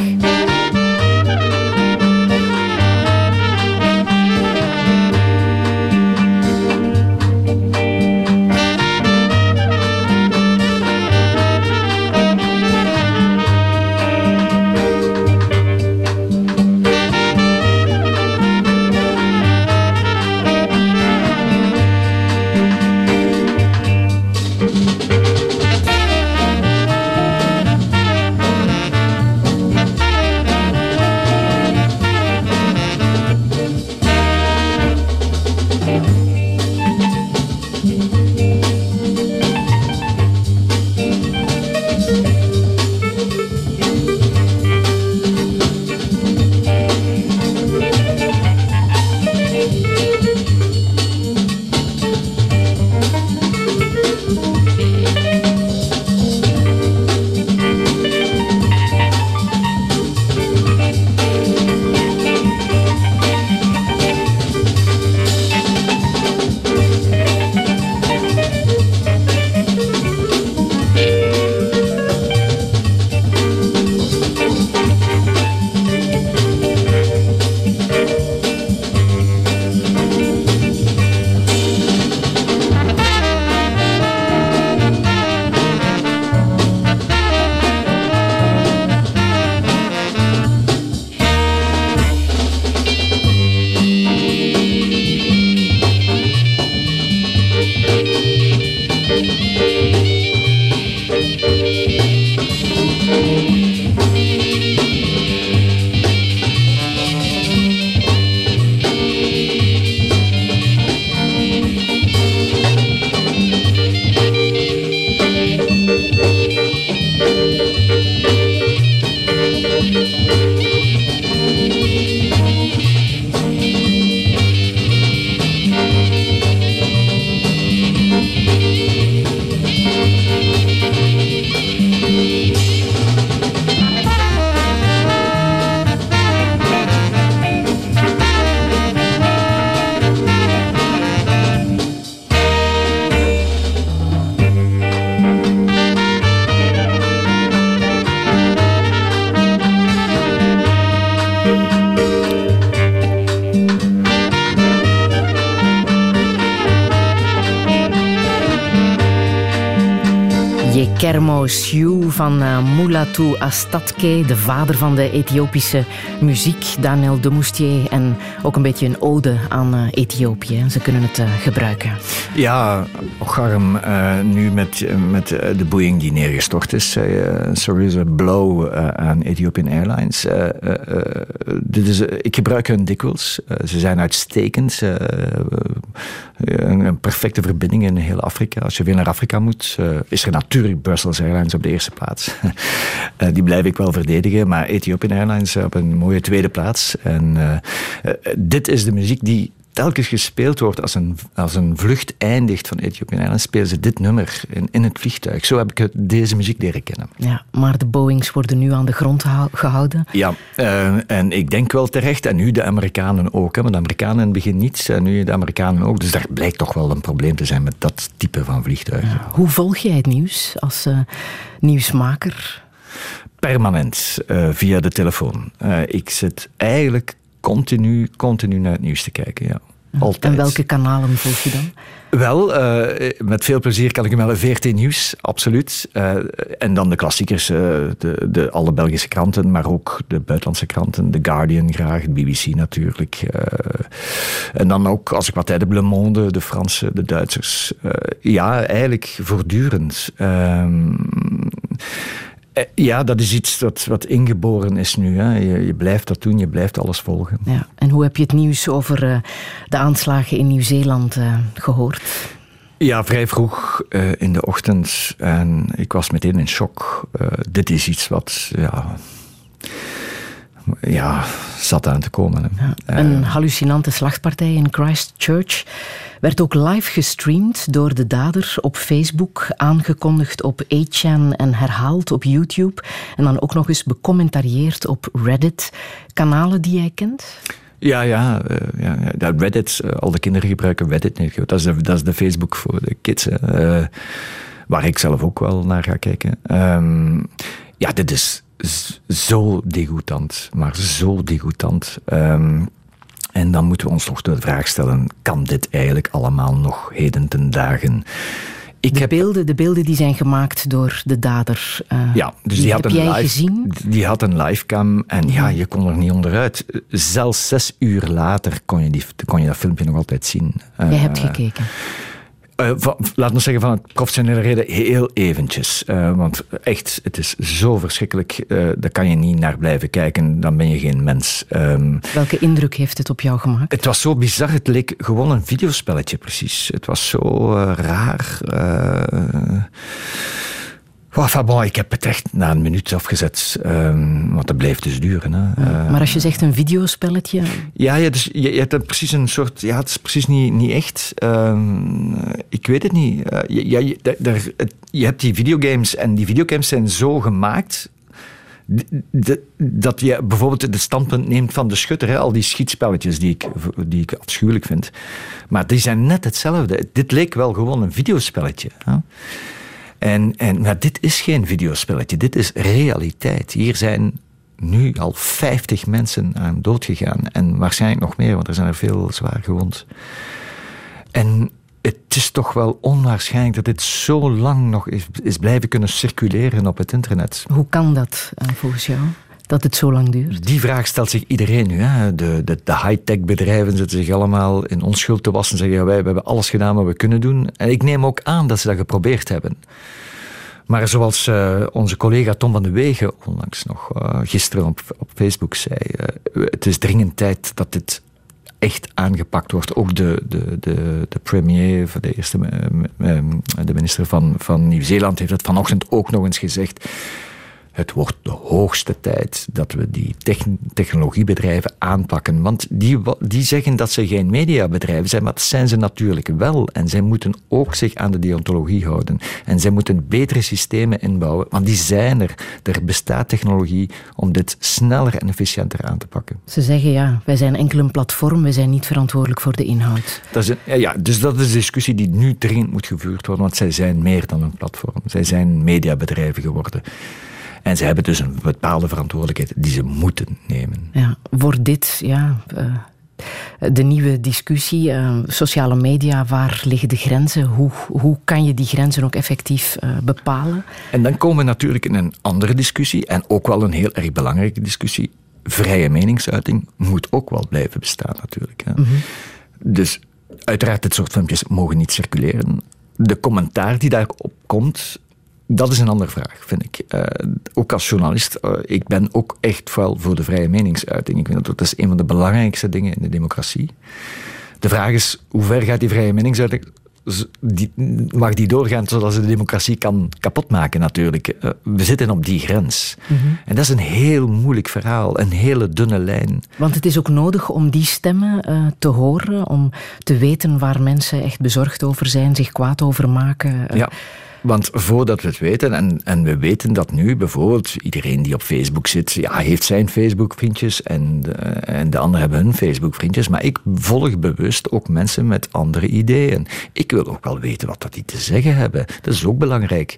Siu van uh, Mulatu Astatke, de vader van de Ethiopische muziek, Daniel de Moustier. En ook een beetje een ode aan uh, Ethiopië. Ze kunnen het uh, gebruiken. Ja, Ocharm, nu met, met de Boeing die neergestort is. een serieuze blow aan Ethiopian Airlines. dit is, ik gebruik hun dikwijls. ze zijn uitstekend. Een, perfecte verbinding in heel Afrika. Als je weer naar Afrika moet, is er natuurlijk Brussels Airlines op de eerste plaats. Eh, die blijf ik wel verdedigen. Maar Ethiopian Airlines op een mooie tweede plaats. En uh, dit is de muziek die telkens gespeeld wordt als een, als een vlucht eindigt van Ethiopian Airlines, spelen ze dit nummer in, in het vliegtuig. Zo heb ik deze muziek leren kennen. Ja, maar de Boeings worden nu aan de grond gehouden. Ja, uh, en ik denk wel terecht. En nu de Amerikanen ook. Hè, maar de Amerikanen in het begin niet. En nu de Amerikanen ook. Dus daar blijkt toch wel een probleem te zijn met dat type van vliegtuigen. Ja. Hoe volg jij het nieuws als uh, nieuwsmaker? Permanent, uh, via de telefoon. ik zit eigenlijk continu, continu naar het nieuws te kijken. Ja. Altijd. En welke kanalen volg je dan? Wel, uh, met veel plezier kan ik hem wel VRT Nieuws, absoluut. Uh, en dan de klassiekers, uh, de, de, alle Belgische kranten, maar ook de buitenlandse kranten. The Guardian graag, de BBC natuurlijk. en dan ook, als ik wat tijd heb, Le Monde, de Franse, de Duitsers. ja, eigenlijk voortdurend. Ehm, eh, ja, dat is iets dat, wat ingeboren is nu. Hè. Je, je, blijft dat doen, je blijft alles volgen. Ja. En hoe heb je het nieuws over uh, de aanslagen in Nieuw-Zeeland uh, gehoord? Ja, vrij vroeg uh, in de ochtend. En ik was meteen in shock. dit is iets wat... Ja, ja, zat aan te komen. Ja, een hallucinante slachtpartij in Christchurch werd ook live gestreamd door de dader op Facebook, aangekondigd op 8chan en herhaald op YouTube. En dan ook nog eens becommentarieerd op Reddit. Kanalen die jij kent? Ja, ja, uh, ja, ja. Reddit, uh, al de kinderen gebruiken Reddit. Nee, dat, is de, dat is de Facebook voor de kids. Uh, waar ik zelf ook wel naar ga kijken. Um, ja, dit is zo degoutant, maar zo degoutant. Um, en dan moeten we ons toch de vraag stellen: kan dit eigenlijk allemaal nog heden ten dagen? Ik de, heb... beelden, de beelden die zijn gemaakt door de dader. Uh, ja, dus die, had een live, gezien? Die had een livecam en ja, je kon er niet onderuit. Zelfs zes uur later kon je, die, kon je dat filmpje nog altijd zien. Jij hebt gekeken. Uh, laat ons zeggen van het professionele reden heel eventjes. Uh, want echt, het is zo verschrikkelijk. Uh, daar kan je niet naar blijven kijken. Dan ben je geen mens. Um, Welke indruk heeft het op jou gemaakt? Het was zo bizar. Het leek gewoon een videospelletje precies. Het was zo raar. Enfin bon, ik heb het echt na een minuut afgezet, um, want dat bleef dus duren. Hè. Ja, maar als je zegt een videospelletje... Ja, ja dus je, je hebt precies een soort... Ja, het is precies niet, niet echt. Um, ik weet het niet. Uh, ja, je, daar, je hebt die videogames en die videogames zijn zo gemaakt dat je bijvoorbeeld het standpunt neemt van de schutter, hè, al die schietspelletjes die ik, die ik afschuwelijk vind. Maar die zijn net hetzelfde. Dit leek wel gewoon een videospelletje. Hè. En, en, maar dit is geen videospelletje, dit is realiteit. Hier zijn nu al 50 mensen aan dood gegaan. En waarschijnlijk nog meer, want er zijn er veel zwaar gewond. En het is toch wel onwaarschijnlijk dat dit zo lang nog is, is blijven kunnen circuleren op het internet. Hoe kan dat uh, volgens jou? Dat het zo lang duurt? Die vraag stelt zich iedereen nu. Hè. De, de, de high-tech bedrijven zitten zich allemaal in onschuld te wassen. Zeggen ja, wij hebben alles gedaan wat we kunnen doen. En ik neem ook aan dat ze dat geprobeerd hebben. Maar zoals uh, onze collega Tom van de Wegen onlangs nog uh, gisteren op, op Facebook zei, uh, het is dringend tijd dat dit echt aangepakt wordt. Ook de, de, de, de premier, de eerste de minister van, van Nieuw-Zeeland heeft het vanochtend ook nog eens gezegd het wordt de hoogste tijd dat we die technologiebedrijven aanpakken. Want die, die zeggen dat ze geen mediabedrijven zijn, maar dat zijn ze natuurlijk wel. En zij moeten ook zich aan de deontologie houden. En zij moeten betere systemen inbouwen, want die zijn er. Er bestaat technologie om dit sneller en efficiënter aan te pakken. Ze zeggen ja, wij zijn enkel een platform, wij zijn niet verantwoordelijk voor de inhoud. Dat is een, ja, dus dat is een discussie die nu dringend moet gevoerd worden, want zij zijn meer dan een platform. Zij zijn mediabedrijven geworden. En ze hebben dus een bepaalde verantwoordelijkheid die ze moeten nemen. Ja, wordt dit, ja, uh, de nieuwe discussie, uh, sociale media, waar liggen de grenzen? Hoe, hoe kan je die grenzen ook effectief uh, bepalen? En dan komen we natuurlijk in een andere discussie, en ook wel een heel erg belangrijke discussie. Vrije meningsuiting moet ook wel blijven bestaan, natuurlijk. Hè. Mm -hmm. Dus uiteraard, dit soort filmpjes mogen niet circuleren. De commentaar die daarop komt, dat is een andere vraag, vind ik. Uh, ook als journalist, uh, ik ben ook echt wel voor de vrije meningsuiting. Ik vind dat dat is een van de belangrijkste dingen in de democratie. De vraag is, hoe ver gaat die vrije meningsuiting? Die, mag die doorgaan zodat ze de democratie kan kapotmaken natuurlijk. Uh, we zitten op die grens. Mm -hmm. En dat is een heel moeilijk verhaal, een hele dunne lijn. Want het is ook nodig om die stemmen uh, te horen, om te weten waar mensen echt bezorgd over zijn, zich kwaad over maken. Uh, ja. Want voordat we het weten, en, en we weten dat nu bijvoorbeeld, iedereen die op Facebook zit, ja, heeft zijn Facebook-vriendjes en de, en de anderen hebben hun Facebook-vriendjes. Maar ik volg bewust ook mensen met andere ideeën. Ik wil ook wel weten wat dat die te zeggen hebben. Dat is ook belangrijk.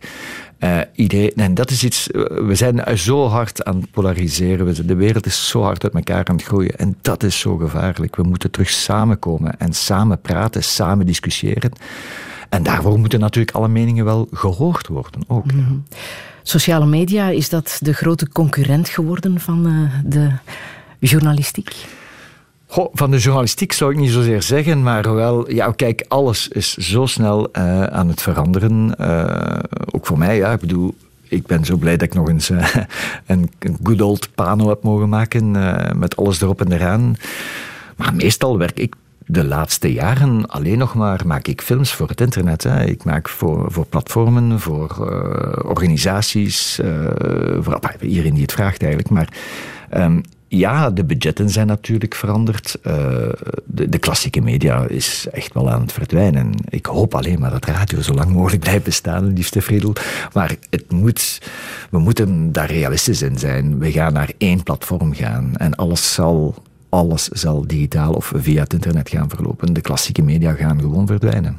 Uh, iedereen, en dat is iets, we zijn zo hard aan het polariseren. De wereld is zo hard uit elkaar aan het groeien. En dat is zo gevaarlijk. We moeten terug samenkomen en samen praten, samen discussiëren. En daarvoor moeten natuurlijk alle meningen wel gehoord worden ook. Mm -hmm. Sociale media, is dat de grote concurrent geworden van uh, de journalistiek? Goh, van de journalistiek zou ik niet zozeer zeggen, maar wel, ja, kijk, alles is zo snel uh, aan het veranderen. Uh, ook voor mij, ja, ik bedoel, ik ben zo blij dat ik nog eens uh, een, een good old pano heb mogen maken, met alles erop en eraan. Maar meestal werk ik de laatste jaren alleen nog maar maak ik films voor het internet. Hè. Ik maak voor, voor platformen, voor uh, organisaties, uh, voor iedereen die het vraagt eigenlijk. Maar um, ja, de budgetten zijn natuurlijk veranderd. Uh, de, de, klassieke media is echt wel aan het verdwijnen. Ik hoop alleen maar dat radio zo lang mogelijk blijft bestaan, liefste Friedel. Maar het moet, we moeten daar realistisch in zijn. We gaan naar één platform gaan en alles zal alles zal digitaal of via het internet gaan verlopen. De klassieke media gaan gewoon verdwijnen.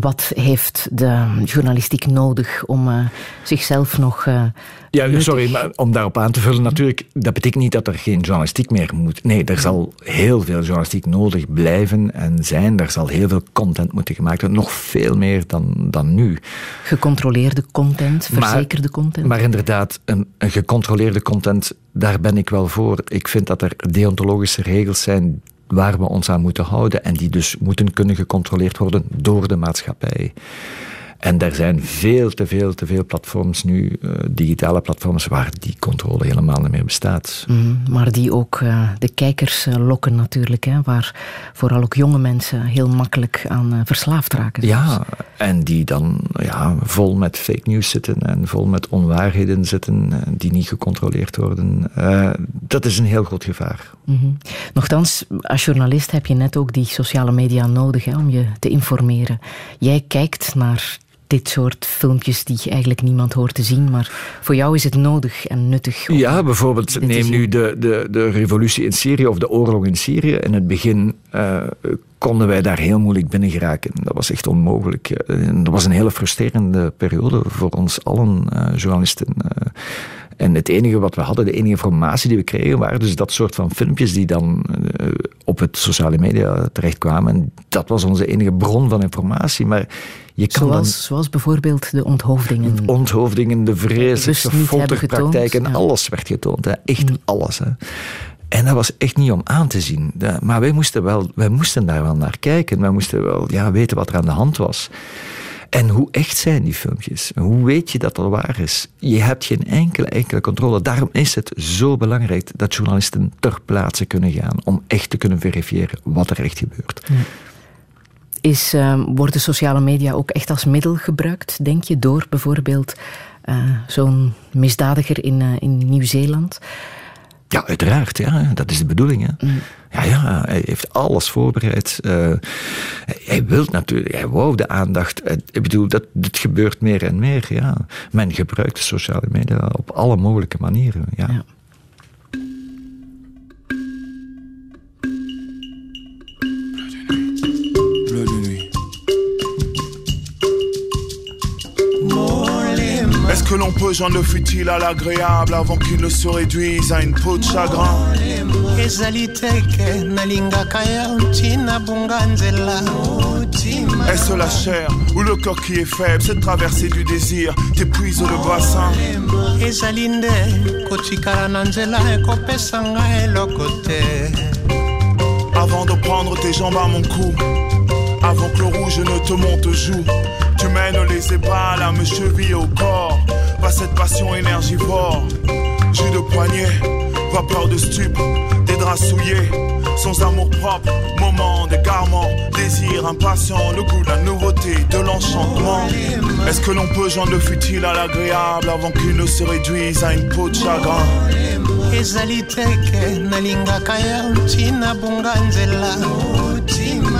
Wat heeft de journalistiek nodig om uh, zichzelf nog. Uh, ja, nuttig... sorry, maar om daarop aan te vullen, natuurlijk, dat betekent niet dat er geen journalistiek meer moet. Nee, er zal heel veel journalistiek nodig blijven en zijn. Er zal heel veel content moeten gemaakt worden, nog veel meer dan, dan nu. Gecontroleerde content, verzekerde maar, content. Maar inderdaad, een, een gecontroleerde content, daar ben ik wel voor. Ik vind dat er deontologische regels zijn waar we ons aan moeten houden en die dus moeten kunnen gecontroleerd worden door de maatschappij. En er zijn veel te veel, te veel platforms nu, uh, digitale platforms, waar die controle helemaal niet meer bestaat. Mm, maar die ook uh, de kijkers uh, lokken natuurlijk, hè, waar vooral ook jonge mensen heel makkelijk aan verslaafd raken. Ja, en die dan ja, vol met fake news zitten en vol met onwaarheden zitten die niet gecontroleerd worden. dat is een heel groot gevaar. Mm -hmm. Nochtans, als journalist heb je net ook die sociale media nodig hè, om je te informeren. Jij kijkt naar dit soort filmpjes die eigenlijk niemand hoort te zien. Maar voor jou is het nodig en nuttig. Ja, bijvoorbeeld neem nu de, de, de revolutie in Syrië of de oorlog in Syrië. In het begin uh, konden wij daar heel moeilijk binnen geraken. Dat was echt onmogelijk. Dat was een hele frustrerende periode voor ons allen, uh, journalisten. Uh, en het enige wat we hadden, de enige informatie die we kregen, waren dus dat soort van filmpjes die dan uh, op het sociale media terechtkwamen. En dat was onze enige bron van informatie. Maar je kan zoals, dan, zoals bijvoorbeeld de onthoofdingen. De onthoofdingen, de vreselijke folterpraktijken, ja. alles werd getoond. Hè. Echt mm. alles. Hè. En dat was echt niet om aan te zien. Maar wij moesten, wel, wij moesten daar wel naar kijken. Wij moesten wel ja, weten wat er aan de hand was. En hoe echt zijn die filmpjes? Hoe weet je dat dat waar is? Je hebt geen enkele, enkele controle. Daarom is het zo belangrijk dat journalisten ter plaatse kunnen gaan om echt te kunnen verifiëren wat er echt gebeurt. Is, uh, worden sociale media ook echt als middel gebruikt, denk je, door bijvoorbeeld uh, zo'n misdadiger in, uh, in Nieuw-Zeeland? Ja, uiteraard. Ja. Dat is de bedoeling. Hè. Mm. Ja, ja, hij heeft alles voorbereid. Uh, hij wil natuurlijk, hij wou de aandacht. Ik bedoel, dat, dat gebeurt meer en meer. Ja. Men gebruikt de sociale media op alle mogelijke manieren. Ja. ja. Que l'on peut joindre le futile à l'agréable avant qu'il ne se réduise à une peau de chagrin. Est-ce la chair ou le corps qui est faible Cette traversée du désir t'épuise le bassin. Avant de prendre tes jambes à mon cou Avant que le rouge ne te monte aux joues Tu mènes les ébats à me cheville au corps Pas cette passion énergivore Jus de poignet, vapeur de stupe Des draps souillés, sans amour propre Moment d'égarement, désir impatient Le goût de la nouveauté, de l'enchantement. Est-ce que l'on peut joindre le futile à l'agréable Avant qu'il ne se réduise à une peau de chagrin?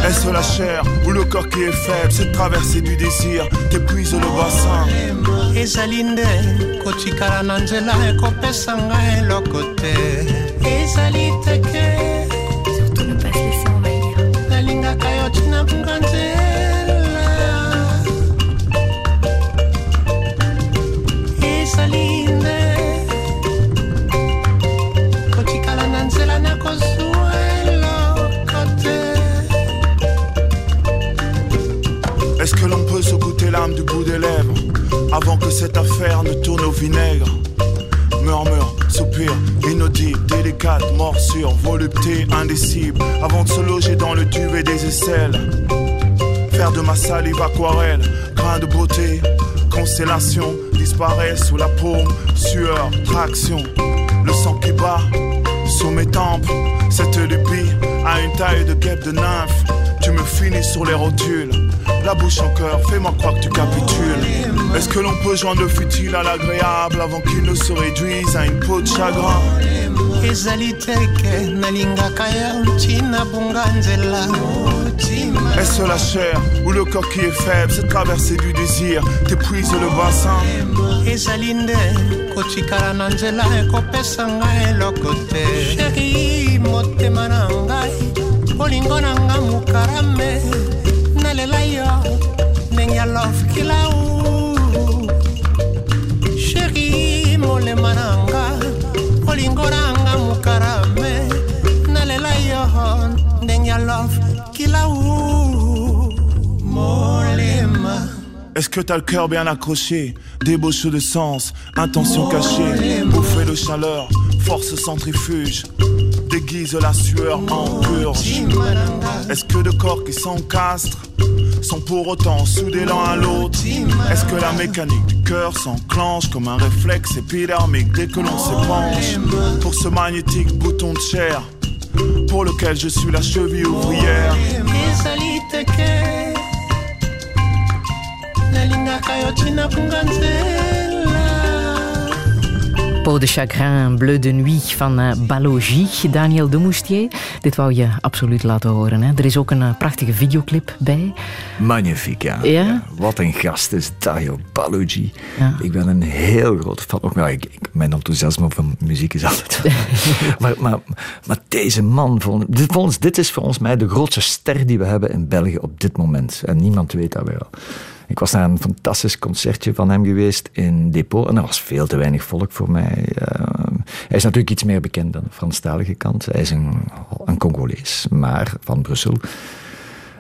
Est-ce la chair ou le corps qui est faible Cette traversée du désir t'épuise le bassin? Ezali nde kotikala na nzela ekopesa ngai eloko te. Ezali teke du bout des lèvres avant que cette affaire ne tourne au vinaigre. Murmure, soupir, inaudible, délicate, morsure, volupté indicible, avant de se loger dans le duvet des aisselles. Faire de ma salive aquarelle, grain de beauté, constellation, disparaît sous la paume, sueur, traction, le sang qui bat sous mes tempes, cette lupie a une taille de guêpe de nymphe. Tu me finis sur les rotules, la bouche en cœur, fais-moi croire que tu capitules. Est-ce que l'on peut joindre le futile à l'agréable avant qu'il ne se réduise à une peau de chagrin? Est-ce la chair ou le corps qui est faible? Cette traversée du désir t'épuise le bassin. Kotikala na nzela ekopesa ngai eloko te. Sheri motema na ngai olingo na nga mokarame nalela yo ndenge ya love kilau. Sheri molema na nga olingo na nga mokarame nalela yo ndenge ya love kilau. Molema. Est-ce que t'as le cœur bien accroché Débauche de sens, intention cachée Bouffée de chaleur, force centrifuge La sueur en purge Est-ce que deux corps qui s'encastrent sont pour autant soudés l'un à l'autre? Est-ce que la mécanique du cœur s'enclenche comme un réflexe épidermique dès que l'on s'épanche Pour ce magnétique bouton de chair pour lequel je suis la cheville ouvrière? Peau de chagrin, bleu de nuit van uh, Balogie, Daniel de Moustier. Dit wou je absoluut laten horen. Hè? Er is ook een uh, prachtige videoclip bij. Magnifiek, ja. Ja? ja. Wat een gast is Dario Balogi. Ja. Ik ben een heel groot fan. Ook, nou, ik, ik, mijn enthousiasme voor muziek is altijd... maar, maar, maar, deze man, dit, volgens, dit is voor ons mij de grootste ster die we hebben in België op dit moment. En niemand weet dat wel. Ik was naar een fantastisch concertje van hem geweest in Depot. En er was veel te weinig volk voor mij. Uh, hij is natuurlijk iets meer bekend dan de Franstalige kant. Hij is een, een Congolees, maar van Brussel.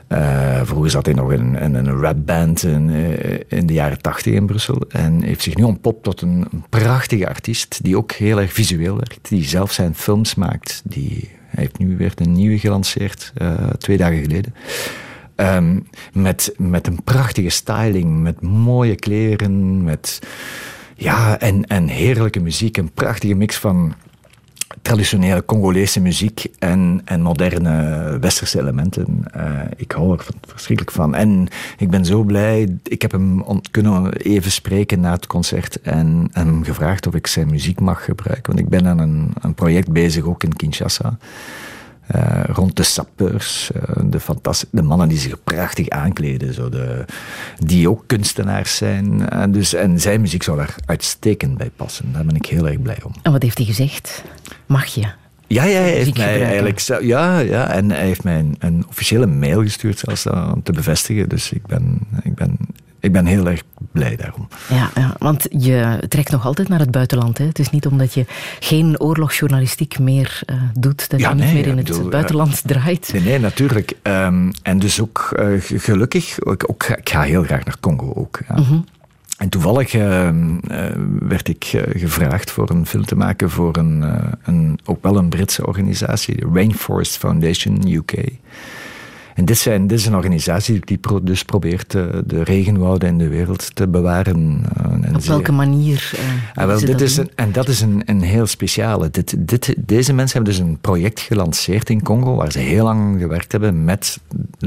Uh, vroeger zat hij nog in, een rapband in, uh, in de jaren tachtig in Brussel. En heeft zich nu ontpopt tot een, een, prachtige artiest. Die ook heel erg visueel werkt. Die zelf zijn films maakt. Die, hij heeft nu weer een nieuwe gelanceerd, uh, twee dagen geleden. Um, met, met een prachtige styling, met mooie kleren, met ja, en, en heerlijke muziek. Een prachtige mix van traditionele Congolese muziek en, en moderne westerse elementen. Uh, ik hou er verschrikkelijk van. En ik ben zo blij. Ik heb hem kunnen even spreken na het concert en hem gevraagd of ik zijn muziek mag gebruiken. Want ik ben aan een, een project bezig, ook in Kinshasa. Uh, rond de sappeurs, uh, de, de mannen die zich prachtig aankleden, zo de, die ook kunstenaars zijn. Uh, dus, en zijn muziek zou daar uitstekend bij passen. Daar ben ik heel erg blij om. En wat heeft hij gezegd? Mag je? Ja, ja, hij heeft mij eigenlijk, ja, ja, en hij heeft mij een, een officiële mail gestuurd zelfs om te bevestigen. Dus ik ben, ik ben, ik ben heel erg blij daarom. Ja, ja, want je trekt nog altijd naar het buitenland. Hè? Het is niet omdat je geen oorlogsjournalistiek meer uh, doet, dat je niet meer in het buitenland draait. Nee, nee natuurlijk. Um, en dus ook uh, gelukkig, ook, ook, ik ga heel graag naar Congo ook. Ja. Mm -hmm. En toevallig uh, werd ik gevraagd voor een film te maken voor een, een, ook wel een Britse organisatie, de Rainforest Foundation UK. En dit, zijn, dit is een organisatie die pro, dus probeert uh, de regenwouden in de wereld te bewaren. Uh, Op welke manier? Uh, ah, wel, dit is een, en dat is een, een heel speciale. Dit, dit, deze mensen hebben dus een project gelanceerd in Congo, waar ze heel lang gewerkt hebben met,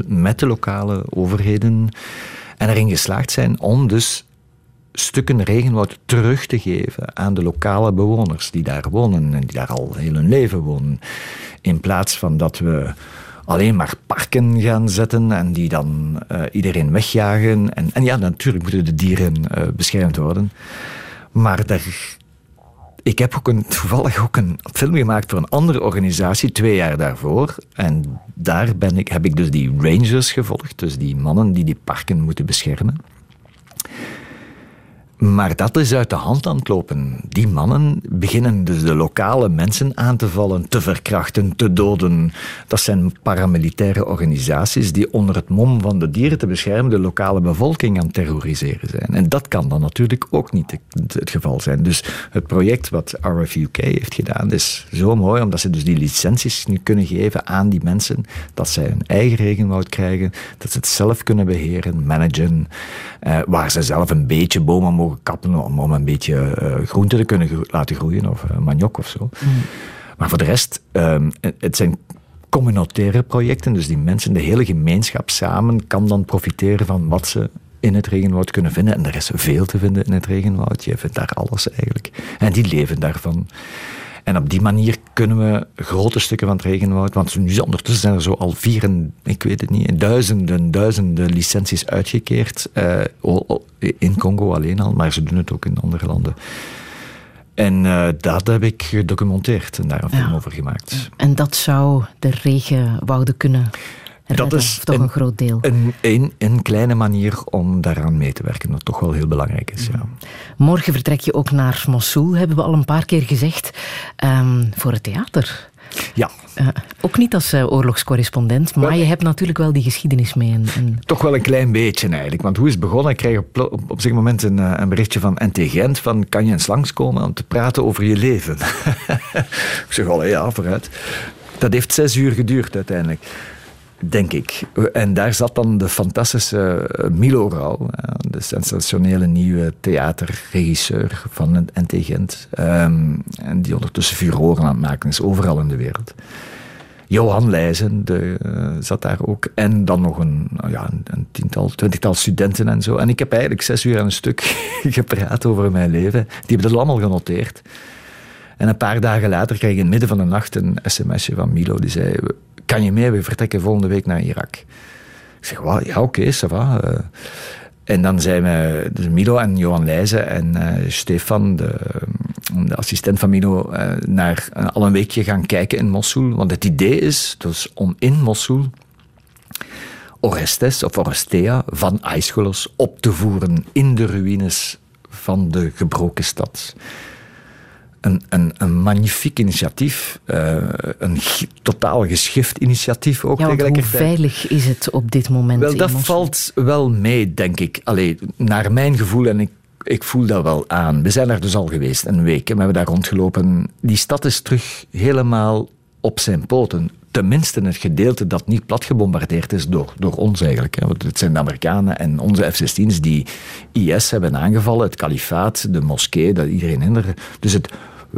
met de lokale overheden. En erin geslaagd zijn om dus stukken regenwoud terug te geven aan de lokale bewoners die daar wonen en die daar al heel hun leven wonen. In plaats van dat we alleen maar parken gaan zetten en die dan uh, iedereen wegjagen. En, en, ja, natuurlijk moeten de dieren uh, beschermd worden. Maar daar, ik heb ook een, toevallig ook een film gemaakt voor een andere organisatie twee jaar daarvoor. En daar ben ik, heb ik dus die rangers gevolgd, dus die mannen die die parken moeten beschermen. Maar dat is uit de hand aan het lopen. Die mannen beginnen dus de lokale mensen aan te vallen, te verkrachten, te doden. Dat zijn paramilitaire organisaties die onder het mom van de dieren te beschermen de lokale bevolking aan het terroriseren zijn. En dat kan dan natuurlijk ook niet het geval zijn. Dus het project wat RFUK heeft gedaan is zo mooi, omdat ze dus die licenties nu kunnen geven aan die mensen, dat zij hun eigen regenwoud krijgen, dat ze het zelf kunnen beheren, managen, eh, waar ze zelf een beetje bomen mogen kappen om, een beetje uh, groente te kunnen laten groeien, of uh, maniok of zo. Mm. Maar voor de rest, um, het zijn communautaire projecten, dus die mensen, de hele gemeenschap samen kan dan profiteren van wat ze in het regenwoud kunnen vinden. En er is veel te vinden in het regenwoud. Je vindt daar alles eigenlijk. En die leven daarvan. En op die manier kunnen we grote stukken van het regenwoud, want nu ondertussen zijn er zo al vier, ik weet het niet, duizenden, duizenden licenties uitgekeerd uh, in Congo alleen al, maar ze doen het ook in andere landen. En uh, dat heb ik gedocumenteerd en daar een film over gemaakt. En dat zou de regenwouden kunnen dat is toch een, groot deel. Een, een, een, kleine manier om daaraan mee te werken, wat toch wel heel belangrijk is. Ja. Morgen vertrek je ook naar Mosul, hebben we al een paar keer gezegd, um, voor het theater. Ja. Uh, ook niet als uh, oorlogscorrespondent, maar je hebt natuurlijk wel die geschiedenis mee. En, en... Toch wel een klein beetje eigenlijk. Want hoe is het begonnen? Ik kreeg op, op, op moment een, uh, een berichtje van NT Gent van kan je eens langskomen om te praten over je leven? ik zeg, al ja, vooruit. Dat heeft zes uur geduurd uiteindelijk. Denk ik. En daar zat dan de fantastische eh, Milo Rauw, eh, de sensationele nieuwe theaterregisseur van NT Gent. Um, en die ondertussen furoren aan het maken is, overal in de wereld. Johan Leijzen de, uh, zat daar ook. En dan nog een, nou ja, een, tiental, twintigtal studenten en zo. En ik heb eigenlijk zes uur aan een stuk gepraat over mijn leven. Die hebben dat allemaal genoteerd. En een paar dagen later kreeg ik in het midden van de nacht een sms'je van Milo. Die zei, kan je mee? We vertrekken volgende week naar Irak. Ik zeg, well, ja, oké, okay. Uh, en dan zijn we, dus Milo en Johan Leijzen en uh, Stefan, de, de, assistent van Milo, uh, naar al een weekje gaan kijken in Mosul. Want het idee is dus om in Mosul Orestes of Orestea van Aeschylus op te voeren in de ruïnes van de gebroken stad een, een, een magnifiek initiatief. Uh, een totaal geschift initiatief ook ja, tegelijkertijd. Hoe veilig is het op dit moment? Wel, dat valt wel mee, denk ik. Allee, naar mijn gevoel, en ik, ik voel dat wel aan. We zijn daar dus al geweest, een week, en we hebben daar rondgelopen. Die stad is terug helemaal op zijn poten. Tenminste, het gedeelte dat niet plat gebombardeerd is door, door ons eigenlijk. Want het zijn de Amerikanen en onze F-16's die IS hebben aangevallen, het kalifaat, de moskee, dat iedereen hinderen. Dus het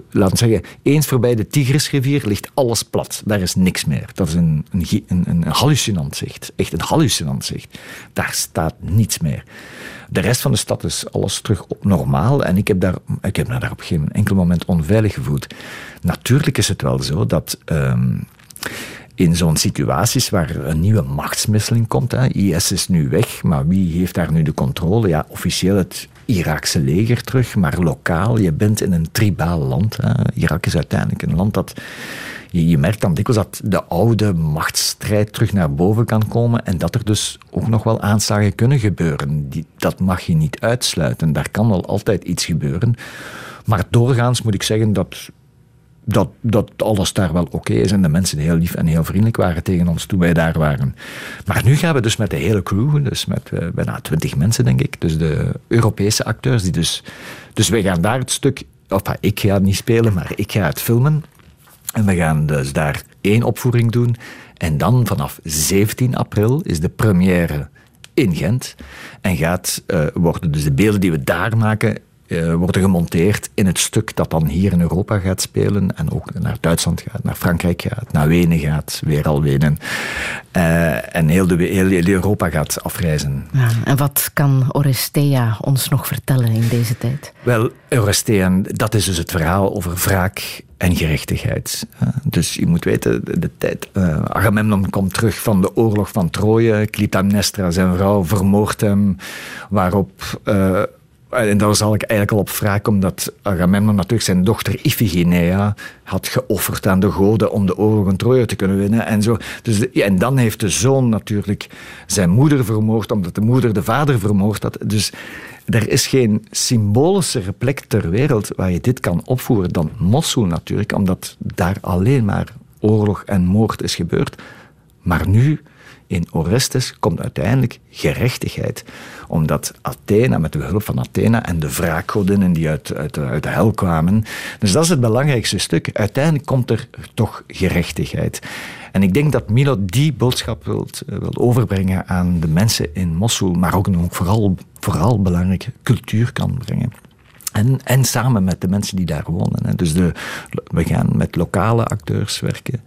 laten we zeggen, eens voorbij de Tigrisrivier ligt alles plat. Daar is niks meer. Dat is een, een, een, hallucinant zicht. Echt een hallucinant zicht. Daar staat niets meer. De rest van de stad is alles terug op normaal. En ik heb, daar, ik heb me daar op geen enkel moment onveilig gevoeld. Natuurlijk is het wel zo dat. Um, in zo'n situaties waar een nieuwe machtsmisseling komt. Hè. IS is nu weg, maar wie heeft daar nu de controle? Ja, officieel het Iraakse leger terug, maar lokaal. Je bent in een tribaal land. Irak is uiteindelijk een land dat je, je merkt dan dikwijls dat de oude machtsstrijd terug naar boven kan komen en dat er dus ook nog wel aanslagen kunnen gebeuren. Die, dat mag je niet uitsluiten. Daar kan wel altijd iets gebeuren. Maar doorgaans moet ik zeggen dat dat, dat alles daar wel oké is en de mensen heel lief en heel vriendelijk waren tegen ons toen wij daar waren. Maar nu gaan we dus met de hele crew, dus met uh, bijna twintig mensen denk ik, dus de Europese acteurs, die dus, dus wij gaan daar het stuk, of ik ga het niet spelen, maar ik ga het filmen. En we gaan dus daar één opvoering doen. En dan vanaf 17 april is de première in Gent. En gaat, uh, worden dus de beelden die we daar maken uh, worden gemonteerd in het stuk dat dan hier in Europa gaat spelen en ook naar Duitsland gaat, naar Frankrijk gaat, naar Wenen gaat, weer al Wenen. Uh, en heel, de, heel, heel, Europa gaat afreizen. Ja, en wat kan Orestea ons nog vertellen in deze tijd? Wel, Orestea, dat is dus het verhaal over wraak en gerechtigheid. Dus je moet weten, de, tijd. Uh, Agamemnon komt terug van de oorlog van Troje. Clytemnestra, zijn vrouw, vermoordt hem. Waarop uh, en daar zal ik eigenlijk al op wraak, omdat Agamemnon natuurlijk zijn dochter Iphigenia had geofferd aan de goden om de oorlog in Troje te kunnen winnen. En, zo. Dus en dan heeft de zoon natuurlijk zijn moeder vermoord, omdat de moeder de vader vermoord had. Dus er is geen symbolische plek ter wereld waar je dit kan opvoeren dan Mosul natuurlijk, omdat daar alleen maar oorlog en moord is gebeurd. Maar nu, in Orestes, komt uiteindelijk gerechtigheid omdat Athena, met de hulp van Athena en de wraakgodinnen die uit, uit, uit de hel kwamen. Dus dat is het belangrijkste stuk. Uiteindelijk komt er toch gerechtigheid. En ik denk dat Milo die boodschap wil, wil overbrengen aan de mensen in Mosul, maar ook, ook vooral, vooral belangrijke cultuur kan brengen. En, en samen met de mensen die daar wonen. Dus de, we gaan met lokale acteurs werken.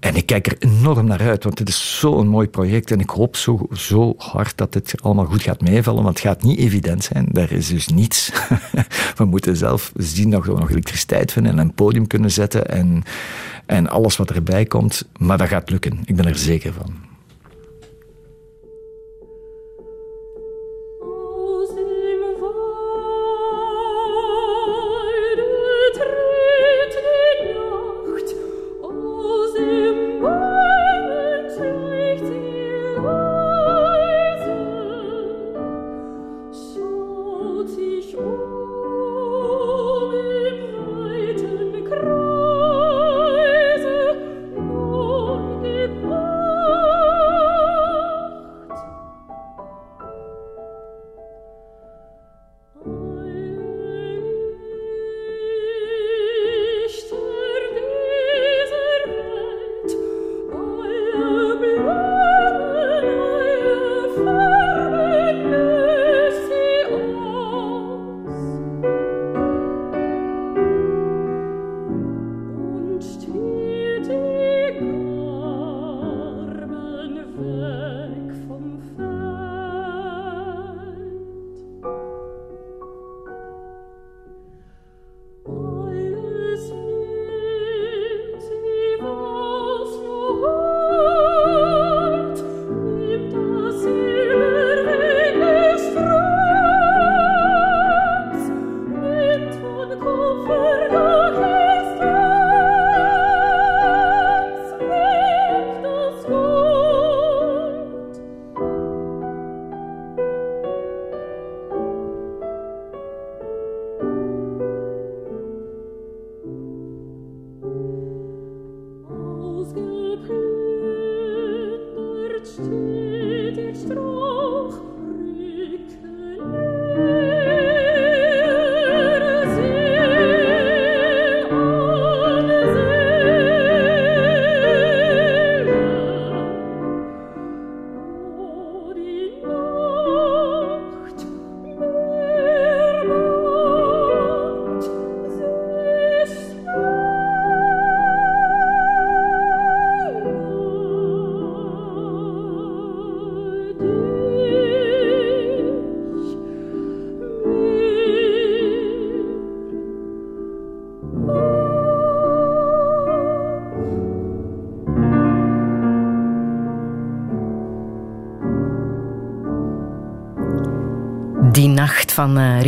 En ik kijk er enorm naar uit, want het is zo'n mooi project. En ik hoop zo, zo hard dat het allemaal goed gaat meevallen, want het gaat niet evident zijn. Daar is dus niets. we moeten zelf zien dat we nog elektriciteit vinden en een podium kunnen zetten en, en alles wat erbij komt. Maar dat gaat lukken. Ik ben er zeker van.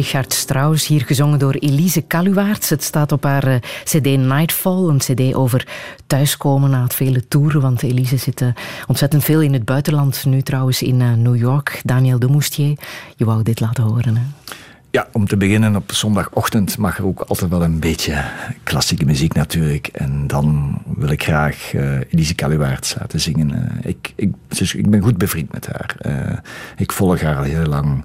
Richard Strauss, hier gezongen door Elise Kaluwaerts. Het staat op haar uh, cd Nightfall, een cd over thuiskomen na het vele toeren. Want Elise zit uh, ontzettend veel in het buitenland. Nu trouwens in New York. Daniel de Moustier, je wou dit laten horen? Ja, om te beginnen op zondagochtend mag er ook altijd wel een beetje klassieke muziek natuurlijk. En dan wil ik graag uh, Elise Kaluwaerts laten zingen. Ik, ik, dus ik ben goed bevriend met haar. Ik volg haar al heel lang.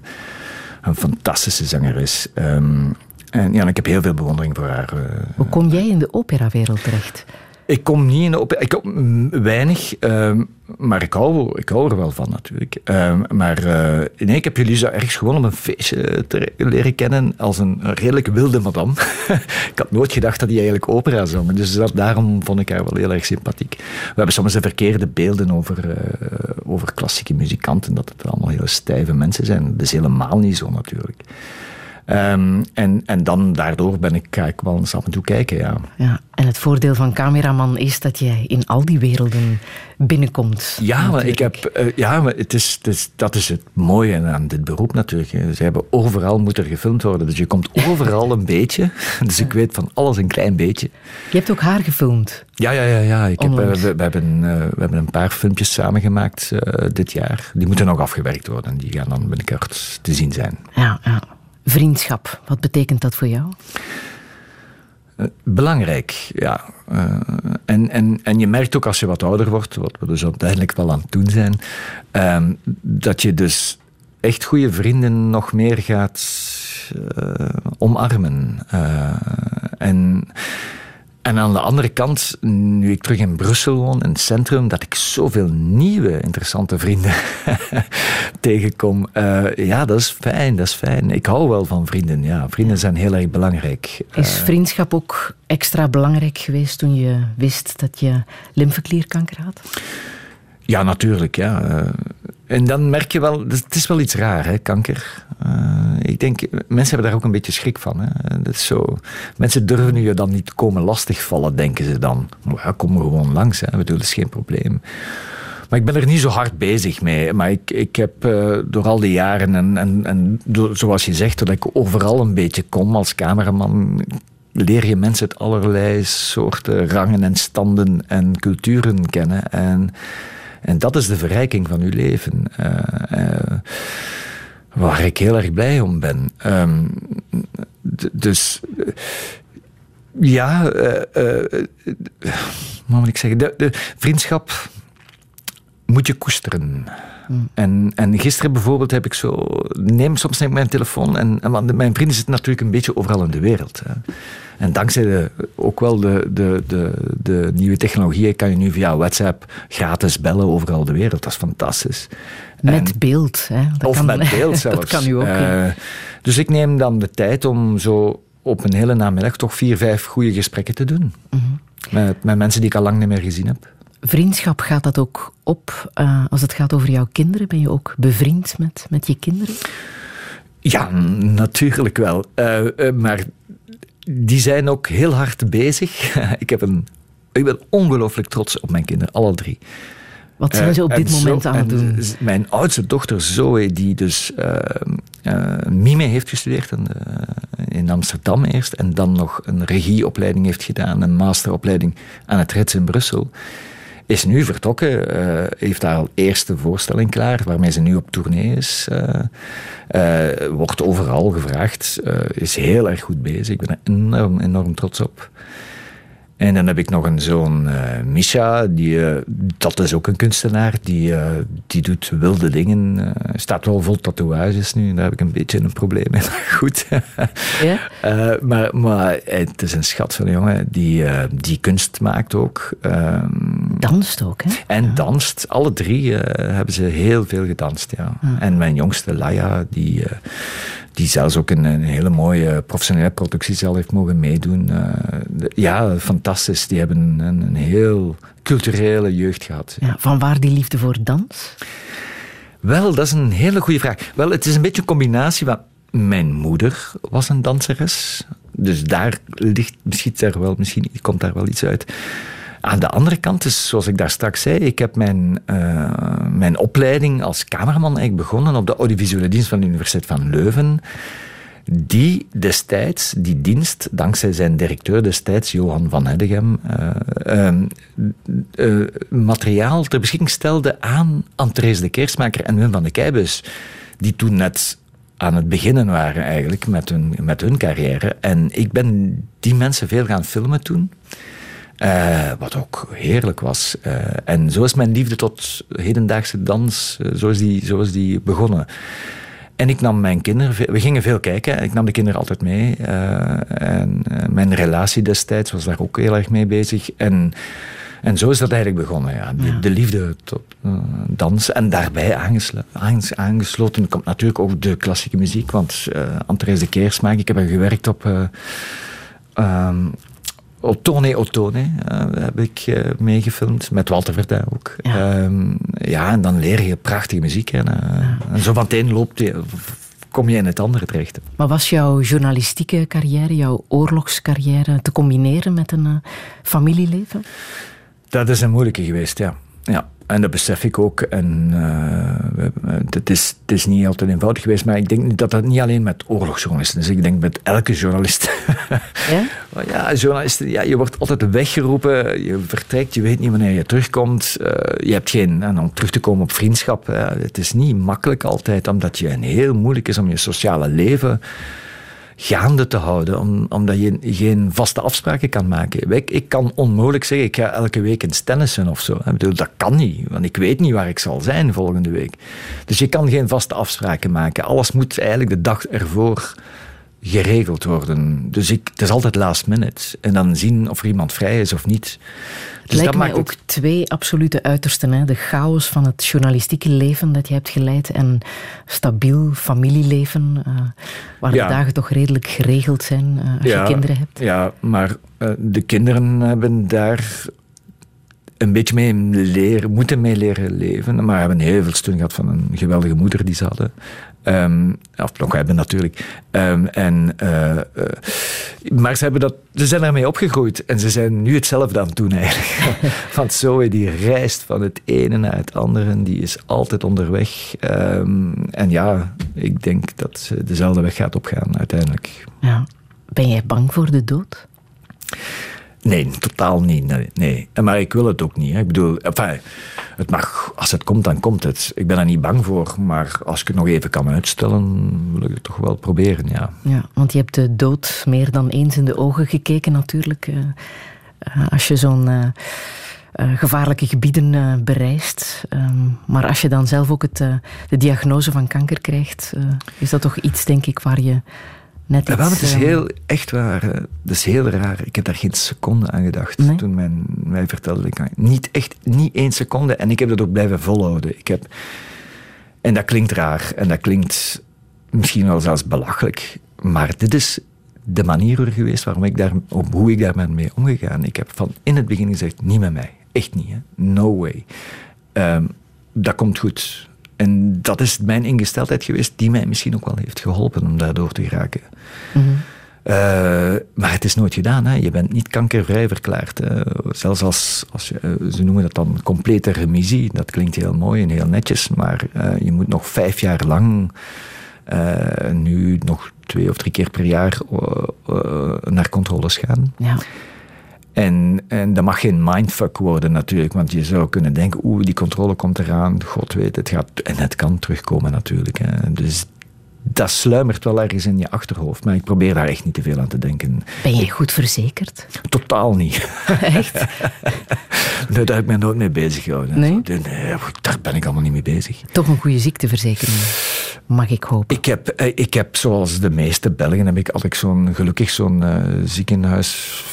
Een fantastische zangeres. Um, en ja, ik heb heel veel bewondering voor haar. Hoe kom jij in de operawereld terecht? Ik kom niet in de opera. Ik weinig, um, maar ik hou, ik hou er wel van natuurlijk. Um, maar nee, ik heb jullie zo ergens gewoon op een feestje te leren kennen als een redelijk wilde madame. ik had nooit gedacht dat hij eigenlijk opera zong. Dus dat, daarom vond ik haar wel heel erg sympathiek. We hebben soms de verkeerde beelden over, uh, over klassieke muzikanten, dat het allemaal hele stijve mensen zijn. Dat is helemaal niet zo natuurlijk. Um, en, en dan daardoor ben ik, ga ik wel eens af en toe kijken, ja. ja. En het voordeel van cameraman is dat jij in al die werelden binnenkomt. Ja, maar ik heb, uh, ja maar het is, het is, dat is het mooie aan dit beroep natuurlijk. Ze hebben overal moeten gefilmd worden, dus je komt overal een beetje. Dus ik weet van alles een klein beetje. Je hebt ook haar gefilmd. Ja, ja, ja. ja. Ik heb, uh, we, we, hebben, uh, we hebben een paar filmpjes samengemaakt dit jaar. Die moeten nog afgewerkt worden. Die gaan dan binnenkort te zien zijn. Ja, ja. Vriendschap, wat betekent dat voor jou? Uh, belangrijk, ja. Uh, en, en, en je merkt ook als je wat ouder wordt, wat we dus uiteindelijk wel aan het doen zijn, uh, dat je dus echt goede vrienden nog meer gaat uh, omarmen. en en aan de andere kant, nu ik terug in Brussel woon, in het centrum, dat ik zoveel nieuwe interessante vrienden tegenkom. Uh, ja, dat is fijn, dat is fijn. Ik hou wel van vrienden, ja. Vrienden zijn heel erg belangrijk. Is vriendschap ook extra belangrijk geweest toen je wist dat je lymfeklierkanker had? Ja, natuurlijk, ja. En dan merk je wel, het is wel iets raar, hè, kanker. Uh, ik denk, mensen hebben daar ook een beetje schrik van. Hè. Dat is zo, mensen durven je dan niet komen lastigvallen, denken ze dan. Ja, kom gewoon langs, hè. bedoel, dat is geen probleem. Maar ik ben er niet zo hard bezig mee. Maar ik, ik heb uh, door al die jaren, en, en, en zoals je zegt, dat ik overal een beetje kom als cameraman leer je mensen het allerlei soorten rangen en standen en culturen kennen. En en dat is de verrijking van uw leven. Uh, uh, waar ik heel erg blij om ben. Um, dus ja, uh, wat moet ik zeggen? De, de, vriendschap moet je koesteren. Hmm. En, en gisteren bijvoorbeeld heb ik zo. Neem soms neem ik mijn telefoon. En, en mijn vrienden zitten natuurlijk een beetje overal in de wereld. Hè. En dankzij de, ook wel de, de, de, de nieuwe technologieën kan je nu via WhatsApp gratis bellen overal de wereld. Dat is fantastisch. Met en, beeld. Hè? Dat of kan, met beeld zelfs. dat kan u ook. Uh, dus ik neem dan de tijd om zo op een hele namiddag toch vier, vijf goede gesprekken te doen. Mm -hmm. met, met mensen die ik al lang niet meer gezien heb. Vriendschap gaat dat ook op uh, als het gaat over jouw kinderen? Ben je ook bevriend met, met je kinderen? Ja, natuurlijk wel. Uh, uh, maar die zijn ook heel hard bezig. ik, heb een, ik ben ongelooflijk trots op mijn kinderen, alle drie. Wat zijn ze op dit moment aan het doen? Mijn oudste dochter Zoe, die dus uh, uh, mime heeft gestudeerd in, in, Amsterdam eerst, en dan nog een regieopleiding heeft gedaan, een masteropleiding aan het Rits in Brussel, is nu vertrokken, uh, heeft daar al eerste voorstelling klaar, waarmee ze nu op tournee is. wordt overal gevraagd, is heel erg goed bezig. Ik ben er enorm, enorm trots op. En dan heb ik nog een zoon, uh, Misha, die, uh, dat is ook een kunstenaar, die, uh, die doet wilde dingen. staat wel vol tatoeages nu, daar heb ik een beetje een probleem mee. Goed. Ja? maar, maar het is een schat van een jongen die, die kunst maakt ook. Danst ook, hè? En ja. danst. Alle drie hebben ze heel veel gedanst, ja. ja. En mijn jongste, Laia, die die zelfs ook een, een, hele mooie professionele productie zelf heeft mogen meedoen. Uh, de, ja, fantastisch. Die hebben een, een, heel culturele jeugd gehad. Ja, van waar die liefde voor dans? Wel, dat is een hele goede vraag. Wel, het is een beetje een combinatie van... Mijn moeder was een danseres. Dus daar ligt, misschien, daar wel, misschien komt daar wel iets uit. Aan de andere kant is, zoals ik daar straks zei, ik heb mijn, uh, mijn opleiding als cameraman eigenlijk begonnen op de audiovisuele dienst van de Universiteit van Leuven die destijds, die dienst, dankzij zijn directeur destijds, Johan van Heddegem, uh, uh, materiaal ter beschikking stelde aan Andres de Keersmaker en Wim van de Keibus, die toen net aan het beginnen waren eigenlijk met hun, met hun carrière. En ik ben die mensen veel gaan filmen toen. Uh, wat ook heerlijk was. Uh, en zo is mijn liefde tot hedendaagse dans, uh, zo, is die, zo is die begonnen. En ik nam mijn kinderen, we gingen veel kijken, ik nam de kinderen altijd mee. en mijn relatie destijds was daar ook heel erg mee bezig. En, en zo is dat eigenlijk begonnen, ja. De, ja. de liefde tot dans. En daarbij aangesloten, aangesloten komt natuurlijk ook de klassieke muziek, want Andres de Keersmaak, ik heb er gewerkt op... Um, Otone Otone uh, heb ik uh, meegefilmd, met Walter Verduin ook. Ja. Um, ja, en dan leer je prachtige muziek kennen. Ja. En zo van het een loopt je, kom je in het andere terecht. Maar was jouw journalistieke carrière, jouw oorlogscarrière te combineren met een familieleven? Dat is een moeilijke geweest, ja. ja. En dat besef ik ook. En uh, het, is, het is niet altijd eenvoudig geweest, maar ik denk dat dat niet alleen met oorlogsjournalisten is. Ik denk met elke journalist. Ja? ja, journalisten, ja, je wordt altijd weggeroepen. Je vertrekt, je weet niet wanneer je terugkomt. Uh, je hebt geen, en om terug te komen op vriendschap. Uh, het is niet makkelijk altijd, omdat je een heel moeilijk is om je sociale leven gaande te houden, om, omdat je geen vaste afspraken kan maken. Ik, ik kan onmogelijk zeggen, ik ga elke week eens tennissen of zo. Ik bedoel, dat kan niet, want ik weet niet waar ik zal zijn volgende week. Dus je kan geen vaste afspraken maken. Alles moet eigenlijk de dag ervoor geregeld worden. Dus ik, het is altijd last minute. En dan zien of er iemand vrij is of niet. Dus lijkt mij ook het... twee absolute uitersten. Hè? De chaos van het journalistieke leven dat je hebt geleid en stabiel familieleven, uh, waar ja. de dagen toch redelijk geregeld zijn uh, als ja, je kinderen hebt. Ja, maar uh, de kinderen hebben daar een beetje mee leren, moeten mee leren leven. Maar hebben heel veel steun gehad van een geweldige moeder die ze hadden. Um, of nog hebben natuurlijk. Um, en, uh, uh, maar ze, hebben dat, ze zijn daarmee opgegroeid. En ze zijn nu hetzelfde aan het doen eigenlijk. Want Zoe die reist van het ene naar het andere. Die is altijd onderweg. Um, en ja, ik denk dat ze dezelfde weg gaat opgaan uiteindelijk. Ja. Ben jij bang voor de dood? Nee, totaal niet. Nee, nee. Maar ik wil het ook niet. Hè. Ik bedoel, enfin, het mag, als het komt, dan komt het. Ik ben er niet bang voor, maar als ik het nog even kan uitstellen, wil ik het toch wel proberen, ja. Ja, want je hebt de dood meer dan eens in de ogen gekeken natuurlijk. Uh, als je zo'n gevaarlijke gebieden bereist. Um, maar als je dan zelf ook het, de diagnose van kanker krijgt, is dat toch iets, denk ik, waar je net iets... Ja, het is heel, echt waar, dat is heel raar. Ik heb daar geen seconde aan gedacht nee? toen men mij vertelde. Ik, niet echt, niet één seconde. En ik heb dat ook blijven volhouden. Ik heb, en dat klinkt raar. En dat klinkt misschien wel zelfs belachelijk. Maar dit is de manier geweest waarom ik daar, op hoe ik daar mee omgegaan. Ik heb van in het begin gezegd, niet met mij. Echt niet, hè? no way. Um, dat komt goed. En dat is mijn ingesteldheid geweest, die mij misschien ook wel heeft geholpen om daardoor te geraken. Mm -hmm. uh, maar het is nooit gedaan. Hè. Je bent niet kankervrij verklaard. Zelfs als, als je, uh, ze noemen dat dan complete remissie. Dat klinkt heel mooi en heel netjes, maar je moet nog vijf jaar lang, nu nog twee of drie keer per jaar, naar controles gaan. Ja. En, en dat mag geen mindfuck worden natuurlijk, want je zou kunnen denken, oeh, die controle komt eraan, god weet, het gaat, en het kan terugkomen natuurlijk. Hè. Dus dat sluimert wel ergens in je achterhoofd, maar ik probeer daar echt niet te veel aan te denken. Ben je goed verzekerd? Totaal niet. Echt? nee, daar heb ik me nooit mee bezig gehouden. Nee? nee? Daar ben ik allemaal niet mee bezig. Toch een goede ziekteverzekering, mag ik hopen. Ik heb, ik heb zoals de meeste Belgen, heb ik altijd zo'n, gelukkig zo'n uh, ziekenhuis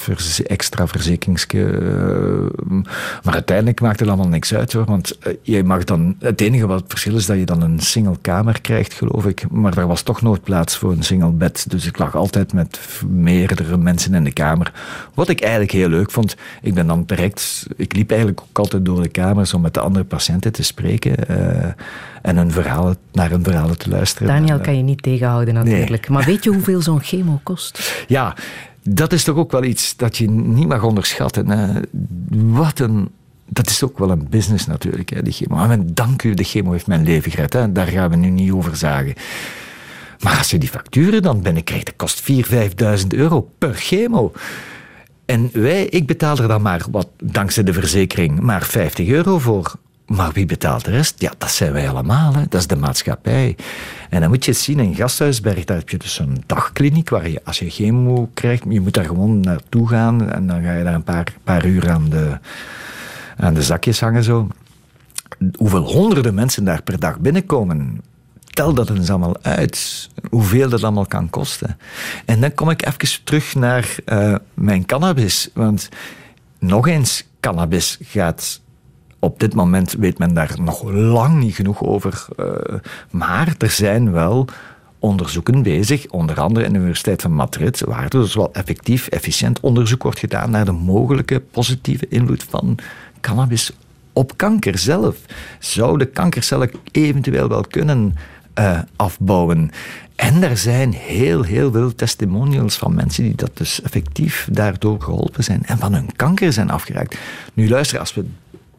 extra verzekeringsje. Uh, maar uiteindelijk maakt het allemaal niks uit hoor, want uh, je mag dan, het enige wat het verschil is dat je dan een single kamer krijgt, geloof ik. Maar er was toch nooit plaats voor een single bed. Dus ik lag altijd met meerdere mensen in de kamer. Wat ik eigenlijk heel leuk vond. Ik ben dan direct, ik liep eigenlijk ook altijd door de kamers om met de andere patiënten te spreken. Uh, en een verhaal, naar hun verhalen te luisteren. Daniel kan je niet tegenhouden natuurlijk. Nee. Maar weet je hoeveel zo'n chemo kost? Ja, dat is toch ook wel iets dat je niet mag onderschatten. Wat een dat is ook wel een business natuurlijk, hè, die chemo. Maar dank u, de chemo heeft mijn leven gered. Hè. Daar gaan we nu niet over zagen. Maar als je die facturen dan binnenkrijgt, dat kost 4.000, 5.000 euro per chemo. En wij, ik betaal er dan maar, wat, dankzij de verzekering, maar 50 euro voor. Maar wie betaalt de rest? Ja, dat zijn wij allemaal. Hè. Dat is de maatschappij. En dan moet je het zien, in Gasthuisberg, daar heb je dus een dagkliniek waar je, als je chemo krijgt, je moet daar gewoon naartoe gaan en dan ga je daar een paar, paar uur aan de, aan de zakjes hangen zo. Hoeveel honderden mensen daar per dag binnenkomen tel dat eens allemaal uit, hoeveel dat allemaal kan kosten. En dan kom ik even terug naar uh, mijn cannabis. Want nog eens, cannabis gaat op dit moment weet men daar nog lang niet genoeg over. Uh, maar er zijn wel onderzoeken bezig, onder andere in de Universiteit van Madrid, waar dus wel effectief, efficiënt onderzoek wordt gedaan naar de mogelijke positieve invloed van cannabis op kanker zelf. Zou de kankercellen eventueel wel kunnen uh, afbouwen? En er zijn heel, heel veel testimonials van mensen die dat dus effectief daardoor geholpen zijn en van hun kanker zijn afgeraakt. Nu luister, als we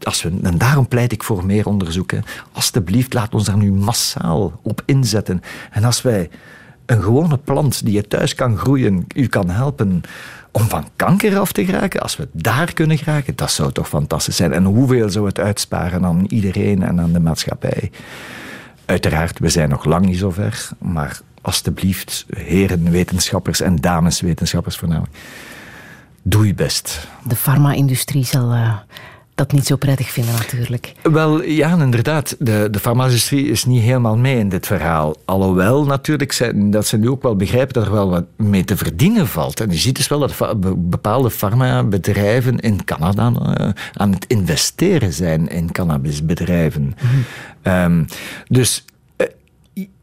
als we, en daarom pleit ik voor meer onderzoeken. Alsjeblieft, laat ons daar nu massaal op inzetten. En als wij een gewone plant die je thuis kan groeien, u kan helpen om van kanker af te geraken, als we daar kunnen geraken, dat zou toch fantastisch zijn. En hoeveel zou het uitsparen aan iedereen en aan de maatschappij? Uiteraard, we zijn nog lang niet zo ver, maar alstublieft, heren wetenschappers en dames wetenschappers voornamelijk, doe je best. De farma-industrie zal uh, dat niet zo prettig vinden natuurlijk. Wel, ja, inderdaad. De, de farmacie is niet helemaal mee in dit verhaal. Alhoewel natuurlijk zijn, dat ze nu ook wel begrijpen dat er wel wat mee te verdienen valt. En je ziet dus wel dat bepaalde farmabedrijven in Canada uh, aan het investeren zijn in cannabisbedrijven. Mm dus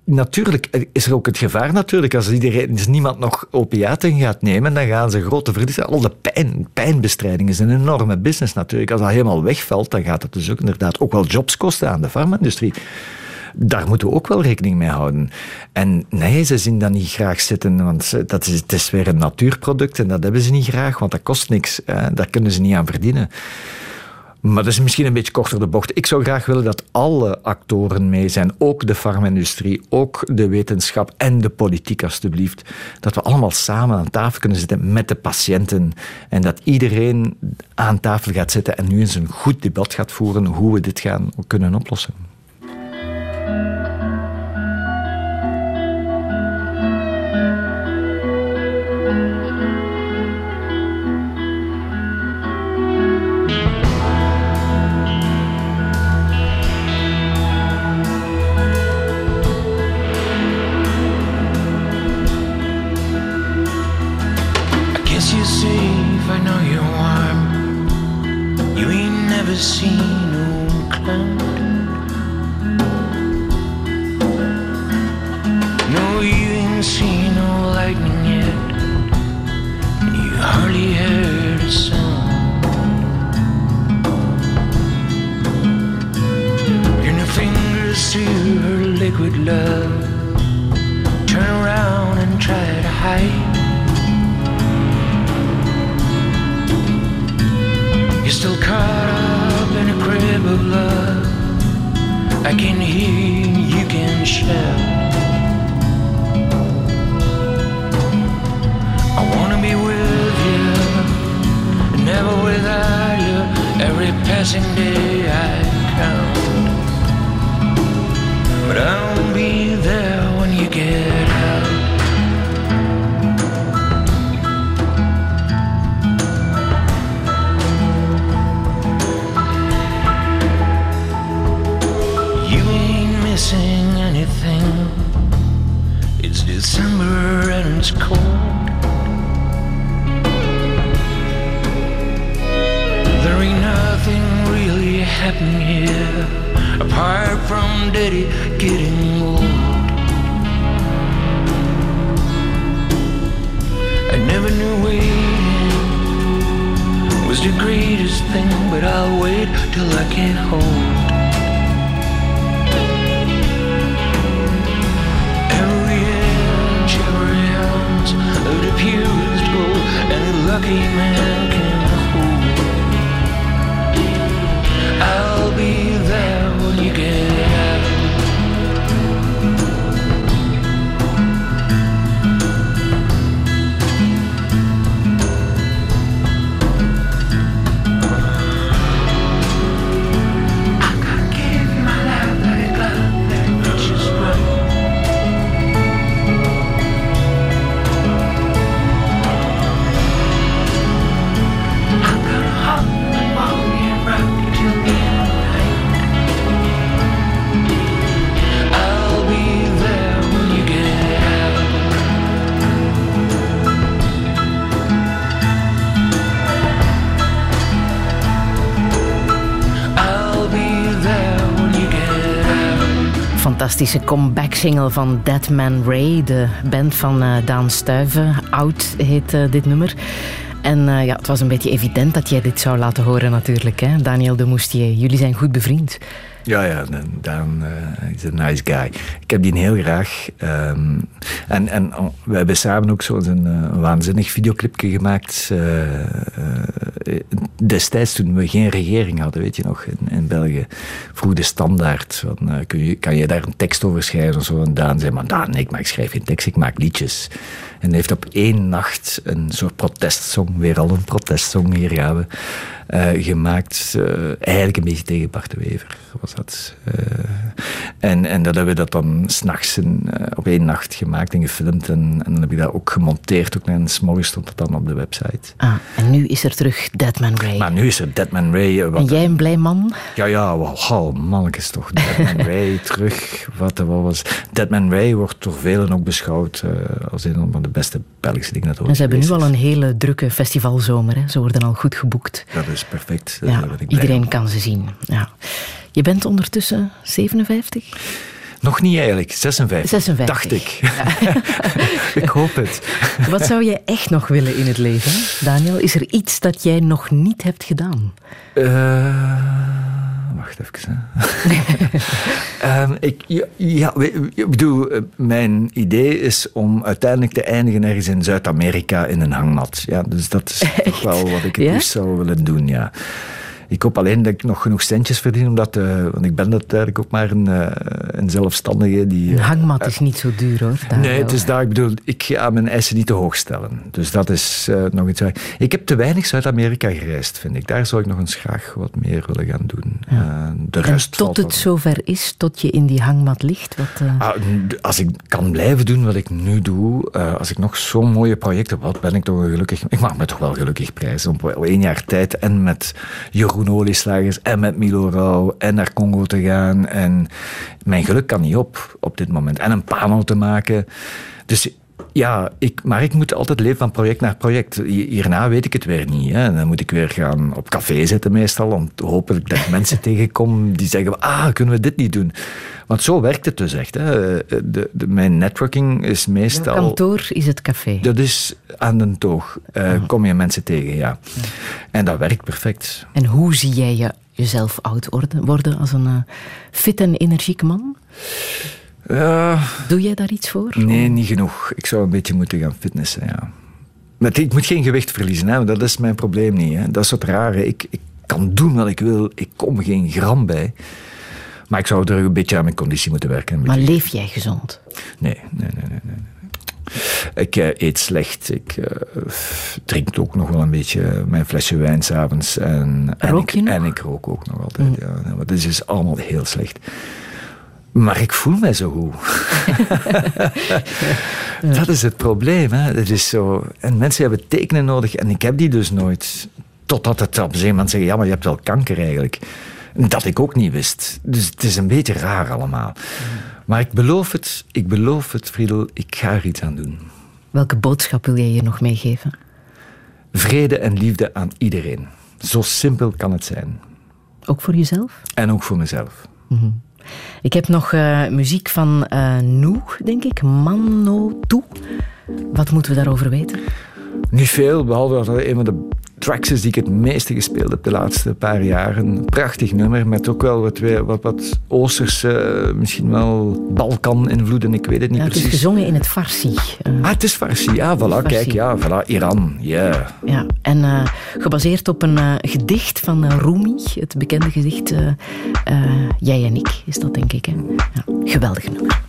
Natuurlijk is er ook het gevaar natuurlijk. Als iedereen, als niemand nog opiaten gaat nemen, dan gaan ze grote verliezen. Al de pijn, pijnbestrijding is een enorme business natuurlijk. Als dat helemaal wegvalt, dan gaat het dus ook inderdaad ook wel jobs kosten aan de farma-industrie. Daar moeten we ook wel rekening mee houden. En nee, ze zien dat niet graag zitten, want dat is, het is weer een natuurproduct en dat hebben ze niet graag, want dat kost niks. Daar kunnen ze niet aan verdienen. Maar dat is misschien een beetje korter de bocht. Ik zou graag willen dat alle actoren mee zijn. Ook de farmindustrie, ook de wetenschap en de politiek, alstublieft. Dat we allemaal samen aan tafel kunnen zitten met de patiënten. En dat iedereen aan tafel gaat zitten en nu eens een goed debat gaat voeren hoe we dit gaan kunnen oplossen. casino clown. No, you ain't seen no lightning yet, you hardly heard a sound. Your fingers to her liquid love. I can hear you can shout. I wanna be with you, never without you. Every passing day. from daddy getting old. I never knew waiting was the greatest thing, but I'll wait till I can't hold. Every inch, every ounce the purest gold, and lucky man can hold. I'll fantastische comeback-single van Dead Man Ray, de band van uh, Daan Stuiven. Oud heet uh, dit nummer. En uh, ja, het was een beetje evident dat jij dit zou laten horen natuurlijk. Hè? Daniel de Moustier, jullie zijn goed bevriend. Ja, ja, Daan is een nice guy. Ik heb die heel graag. Um, en, en oh, we hebben samen ook zo'n uh, waanzinnig videoclipje gemaakt. Uh, destijds toen we geen regering hadden, weet je nog, in, in België. Vroeg de standaard. Kun je, kan je daar een tekst over schrijven of zo? En Daan zei, maar Daan, ik, maar ik schrijf geen tekst, ik maak liedjes. En heeft op één nacht een soort protestsong, weer al een protestsong, hier gaan we, uh, gemaakt. Uh, eigenlijk een beetje tegen Bart de Wever was dat. Uh, en, en dat hebben we dat dan s'nachts op één nacht gemaakt en gefilmd. En, en dan heb ik dat ook gemonteerd. Ook en s'morgens stond dat dan op de website. Ah, en nu is er terug Deadman Ray. Maar nu is er Deadman Ray. Wat, en jij een blij man? Ja, ja, wow, mannetjes toch. Deadman Ray terug. Wat, wat was... Deadman Ray wordt door velen ook beschouwd als een van de beste Belgische dingen dat En ze hebben nu al een hele drukke festivalzomer. Hè. Ze worden al goed geboekt. Dat is perfect. Ja, iedereen kan ze zien. Ja. Je bent ondertussen 57? Nog niet eigenlijk, 56. 56. Dacht ik. ik hoop het. Wat zou jij echt nog willen in het leven, Daniel? Is er iets dat jij nog niet hebt gedaan? Uh wacht even. um, ik, ja, ja, ik bedoel, eh, mijn idee is om uiteindelijk te eindigen ergens in Zuid-Amerika in een hangmat. Ja, dus dat is toch wel wat ik het liefst zou willen doen, ja. Ik hoop alleen dat ik nog genoeg centjes verdien, omdat, uh, want ik ben dat eigenlijk ook maar een, uh, een zelfstandige. Die, een hangmat is niet zo duur hoor. Daar nee, het is daar, ik bedoel, ik ga mijn eisen niet te hoog stellen. Dus dat is nog iets. Ik heb te weinig Zuid-Amerika gereisd, vind ik. Daar zou ik nog eens graag wat meer willen gaan doen. Ja. de rest en tot het zover is, tot je in die hangmat ligt? Wat, ah, als ik kan blijven doen wat ik nu doe, als ik nog zo'n mooie projecten heb, ben ik toch gelukkig. Ik mag me toch wel gelukkig prijzen. Op één jaar tijd en met Jeroen olieslagers en met Milo Rauw en naar Congo te gaan. En mijn geluk kan niet op op dit moment. En een panel te maken. Dus ja, ik, maar ik moet altijd leven van project naar project. Hierna weet ik het weer niet. Hè. Dan moet ik weer gaan op café zitten meestal. Om hopelijk dat ik mensen tegenkom die zeggen... Ah, kunnen we dit niet doen? Want zo werkt het dus echt. Hè. De, de, mijn networking is meestal... Jouw kantoor is het café? Dat is aan de toog. Uh, kom je mensen tegen, ja. En dat werkt perfect. En hoe zie jij je, jezelf oud worden als een uh, fit en energiek man? Uh, Doe jij daar iets voor? Nee, niet genoeg. Ik zou een beetje moeten gaan fitnessen, ja. Maar ik moet geen gewicht verliezen, hè. dat is mijn probleem niet. Hè. Dat is het rare. Ik, ik kan doen wat ik wil, ik kom geen gram bij. Maar ik zou er een beetje aan mijn conditie moeten werken. Maar leef jij gezond? Nee, nee, nee, nee. nee. Ik uh, eet slecht. Ik uh, drink ook nog wel een beetje mijn flesje wijn s'avonds. En, en, ik, en ik rook ook nog altijd. Mm. Ja. Maar het is dus allemaal heel slecht. Maar ik voel mij zo goed. Dat is het probleem. Hè. Het is zo. En mensen hebben tekenen nodig en ik heb die dus nooit. Totdat het op een gegeven moment zeggen: ja, maar je hebt wel kanker eigenlijk. Dat ik ook niet wist. Dus het is een beetje raar allemaal. Maar ik beloof het, ik beloof het, Friedel, ik ga er iets aan doen. Welke boodschap wil jij hier nog meegeven? Vrede en liefde aan iedereen. Zo simpel kan het zijn. Ook voor jezelf? En ook voor mezelf. Mm -hmm. Ik heb nog uh, muziek van uh, Noe, denk ik. Mano Toe. Wat moeten we daarover weten? Niet veel, behalve dat het een van de tracks is die ik het meeste gespeeld heb de laatste paar jaren. Een prachtig nummer met ook wel wat, wat, wat Oosterse, misschien wel Balkan-invloeden, ik weet het niet ja, precies. Het is gezongen in het Farsi. Uh, ah, het is Farsi, ja, voilà, kijk, ja, voilà, Iran, yeah. Ja, en uh, gebaseerd op een uh, gedicht van Rumi, het bekende gedicht Jij en ik, is dat denk ik. Hè? Ja, geweldig nummer.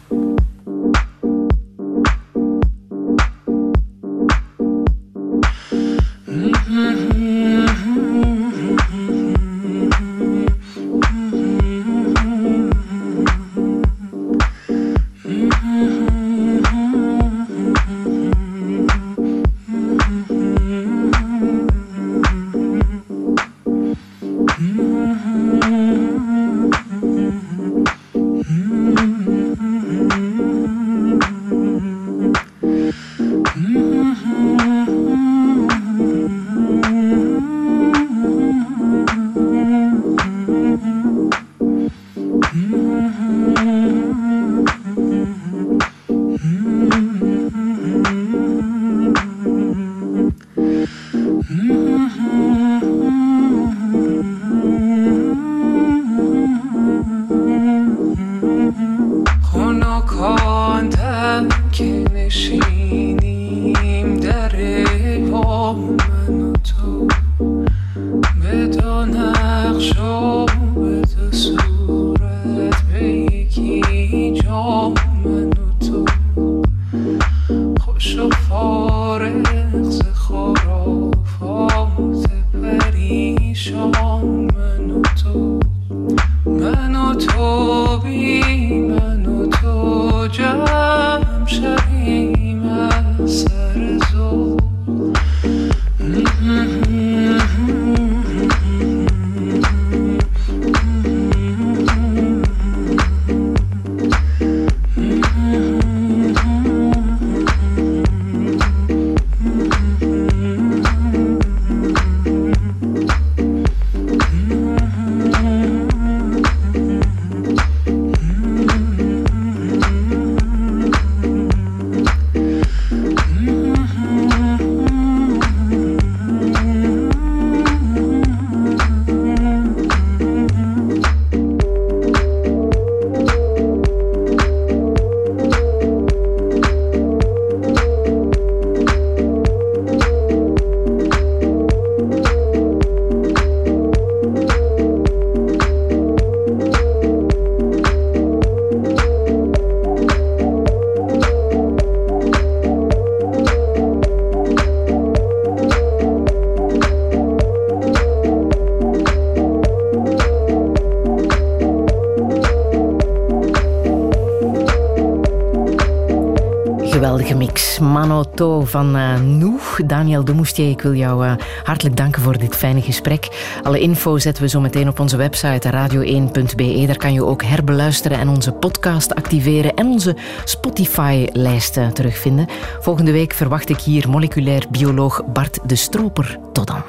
Manoto van uh, Noeg. Daniel de Moestier, ik wil jou uh, hartelijk danken voor dit fijne gesprek. Alle info zetten we zo meteen op onze website radio1.be. Daar kan je ook herbeluisteren en onze podcast activeren en onze Spotify-lijsten terugvinden. Volgende week verwacht ik hier moleculair bioloog Bart de Stroper. Tot dan.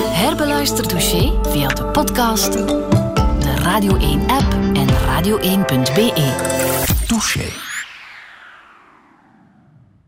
Herbeluister dossier via de podcast, de Radio 1-app en radio1.be. Touché.